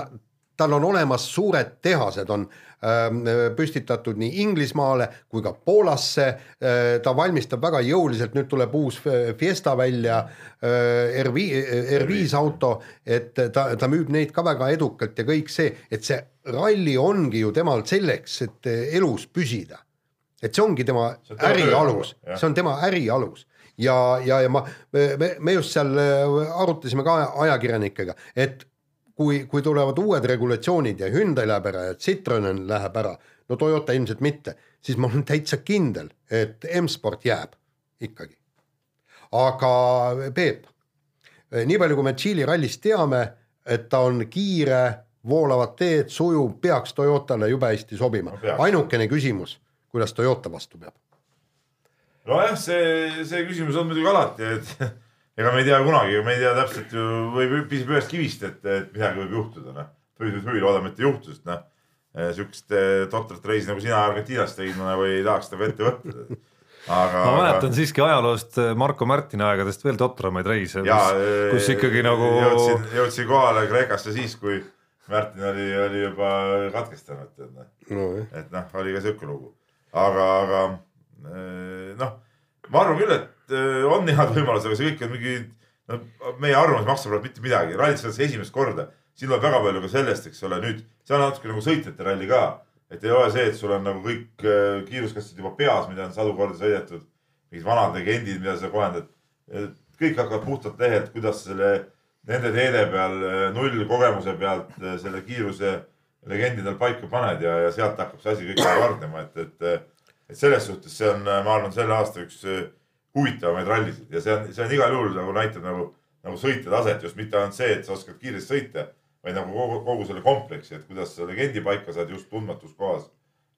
tal on olemas suured tehased, on ähm, püstitatud nii Inglismaale kui ka Poolasse äh,. ta valmistab väga jõuliselt, nüüd tuleb uus Fiesta välja äh, R5, R5 auto, et ta, ta müüb neid ka väga edukalt ja kõik see, et see ralli ongi ju temal selleks, et elus püsida. et see ongi tema See äri alus, jah. see on tema äri alus ja, ja, ja ma, me, me just seal äh, arutasime ka ajakirjanikega, et kui, kui tulevad uued regulatsioonid ja Hyundai läheb ära ja Citroen läheb ära, no Toyota ilmselt mitte, siis ma olen täitsa kindel, et M-sport jääb ikkagi. aga Peep, nii palju, kui me Tšiili rallist teame, et ta on kiire, voolavad teed, sujuv, peaks Toyotale jube hästi sobima No ainukene küsimus, kuidas Toyota vastu peab. nojah, see, see küsimus on muidugi alati, et ega me ei tea kunagi, me ei tea täpselt ju, võib piisab ühest kivist, et, et midagi võib juhtuda, noh. huvi loodame, et ei juhtu, sest noh, sihukest eh, totrat reisi nagu sina Argentiinas tegid, ma nagu ei tahaks nagu ette võtta. aga ma mäletan siiski ajaloost äh, Marko Märtini aegadest veel totramaid reise, kus ikkagi nagu jõudsin, jõudsin kohale Kreekasse siis, kui Märtin oli, oli juba katkestanud, tead noh. et noh, oli ka siuke lugu, aga, aga eh, noh, ma arvan küll, et eh, on head võimalused, aga see kõik on mingi, no meie arvamus maksab mitte midagi, rallit sõidetakse esimest korda, siin tuleb väga palju ka sellest, eks ole, nüüd see on natuke nagu sõitjate ralli ka, et ei ole see, et sul on nagu kõik eh, kiiruskastid juba peas, mida on sadu kordi sõidetud, mingid vanad legendid, mida sa kohendad. kõik hakkavad puhtalt lehelt, kuidas sa selle nende teede peal eh, nullkogemuse pealt eh, selle kiiruse legendidel paika paned ja, ja sealt hakkab see asi kõik hargnema, et, et, et selles suhtes see on, ma arvan, selle aasta üks huvitavamaid rallisid. Ja see on, see on igal juhul nagu näitab nagu, nagu sõitja taset, just mitte ainult see, et sa oskad kiiresti sõita, vaid nagu kogu, kogu selle kompleksi, et kuidas sa legendi paika saad just tundmatus kohas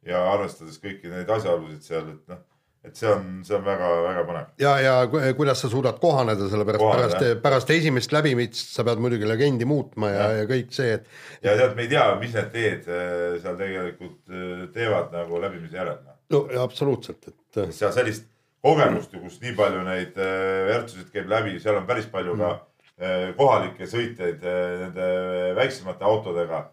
ja arvestades kõiki neid asjaolusid seal, et noh, et see on, see on väga-väga põnev. ja, ja ku- kuidas sa suudad kohaneda, sellepärast Kohaneda, pärast, pärast esimest läbimist sa pead muidugi legendi muutma ja, ja kõik see, et ja tead, me ei tea, mis need teed eh, seal tegelikult eh, teevad nagu läbimise järel noh. no ja absoluutselt, et äh, seal sellist kogemust ju, kus nii palju neid äh, värtsusid käib läbi, seal on päris palju ka äh, kohalikke sõitjaid äh, nende väiksemate autodega.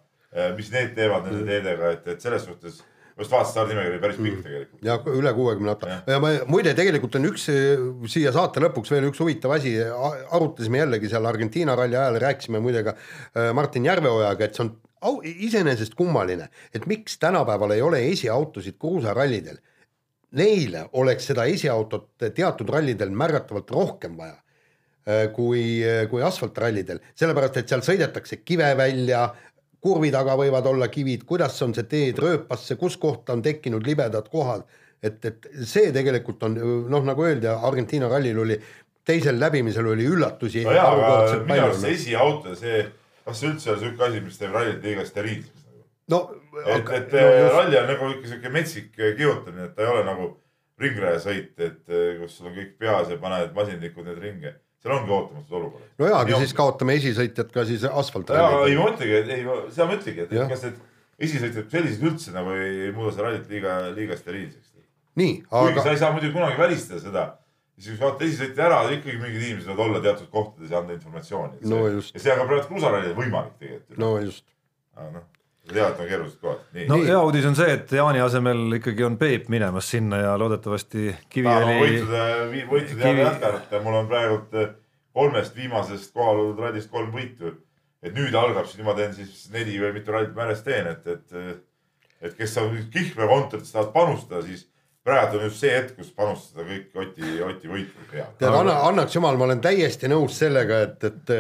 mis need teevad nende teedega, et, et selles suhtes, just vaatasin, stardinimekiri päris pikk tegelikult. ja üle kuuekümne auto ja ma muide, tegelikult on üks äh, siia saate lõpuks veel üks huvitav asi, arutasime jällegi seal Argentiina ralli ajal, rääkisime muide ka äh, Martin Järveojaga, et see on au, iseenesest kummaline, et miks tänapäeval ei ole esiautosid kruusarallidel. Neile oleks seda esiautot teatud rallidel märgatavalt rohkem vaja äh, kui, kui asfaltrallidel, sellepärast et seal sõidetakse kive välja, kurvi taga võivad olla kivid, kuidas on see teed rööpasse, kus kohta on tekkinud libedad kohad, et, et see tegelikult on noh, nagu öeldi, Argentiina rallil oli teisel läbimisel oli üllatusi no minu arust see esiauto, see, kas see üldse on siuke asi, mis teeb rallit liiga steriilseks nagu? no, et, et no, just, ralli on nagu ikka siuke metsik kihutamine, et ta ei ole nagu ringrajasõit, et eh, kus sul on kõik peas ja paned masinlikud need ringe. Seal ongi ootamatud olukorrad. no jaa, aga siis kaotame esisõitjad ka siis jaa, ei ma mõtlengi, ei, seda ma ütlengi, et kas need esisõitjad sellised üldse nagu ei, ei muuda seda rallit liiga, liiga steriilseks. nii, kuigi aga sa ei saa muidugi kunagi välistada seda. siis kui vaata esisõitja ära, ikkagi mingid inimesed võivad olla teatud kohtades ja anda informatsiooni. No just. ja see on ka praegu kruusarallil võimalik tegelikult. no just, aga noh, tead, et on keerulised kohad, no hea uudis on see, et Jaani asemel ikkagi on Peep minemas sinna ja loodetavasti Kiviõli, võitude, võitude Kivi- jätkata, mul on praegult eh, kolmest viimasest kohal olnud rallist kolm võitu. et nüüd algab siis, ma teen siis neli või mitu rallit ma järjest teen, et, et, et kes on Kihlvee kontoris tahavad panustada, siis praegu on just see hetk, kus panustada kõik Oti, Oti võitu peale. tead, anna, annaks jumal, ma olen täiesti nõus sellega, et, et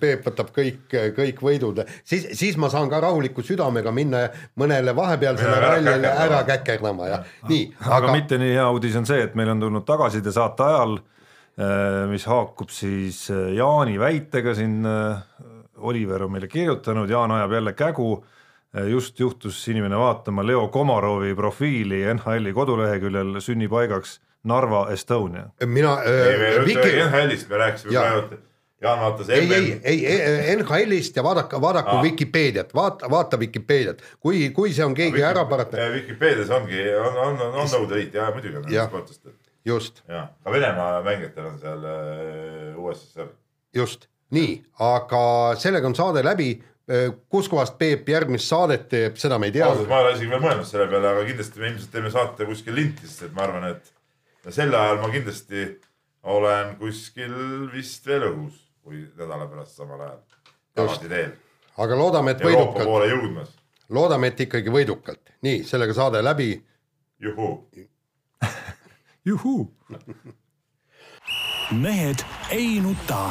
Peep võtab kõik, kõik võidud, siis, siis ma saan ka rahuliku südamega minna mõnele vahepealsele rallile ära käkerdama ja nii, aga, aga mitte nii hea uudis on see, et meil on tulnud tagasiside saate ajal, mis haakub siis äh, Jaani väitega siin, Oliver on meile kirjutanud, Jaan ajab jälle kägu, just juhtus inimene vaatama Leo Komarovi profiili NHL-i koduleheküljel sünnipaigaks Narva Estonia. mina äh,, ei Viki, NHL-ist, me rääkisime Jaa. praegu, Jaan vaatas ei, ei ei, ei NHL-ist ja vaadake, vaadaku Aa. Vikipeediat, vaata, vaata Vikipeediat, kui, kui see on keegi ära parata, Vikipeedias ongi, on, on, on, on nõudeliit ja muidugi on Jah. sportlastel. just, ja, ka Venemaa mängijatel on seal äh, USSR. just, nii, aga sellega on saade läbi, kus kohast Peep järgmist saadet teeb, seda me ei tea ausalt, ma ei ole isegi veel mõelnud selle peale, aga kindlasti me ilmselt teeme saate kuskil linti, sest et ma arvan, et sel ajal ma kindlasti olen kuskil vist veel õhus, kui nädala pärast samal ajal tagasi teel aga loodame, et Euroopa võidukalt, poole jõudmas. loodame, et ikkagi võidukalt, nii, sellega saade läbi juhuu. juhuu. mehed ei nuta.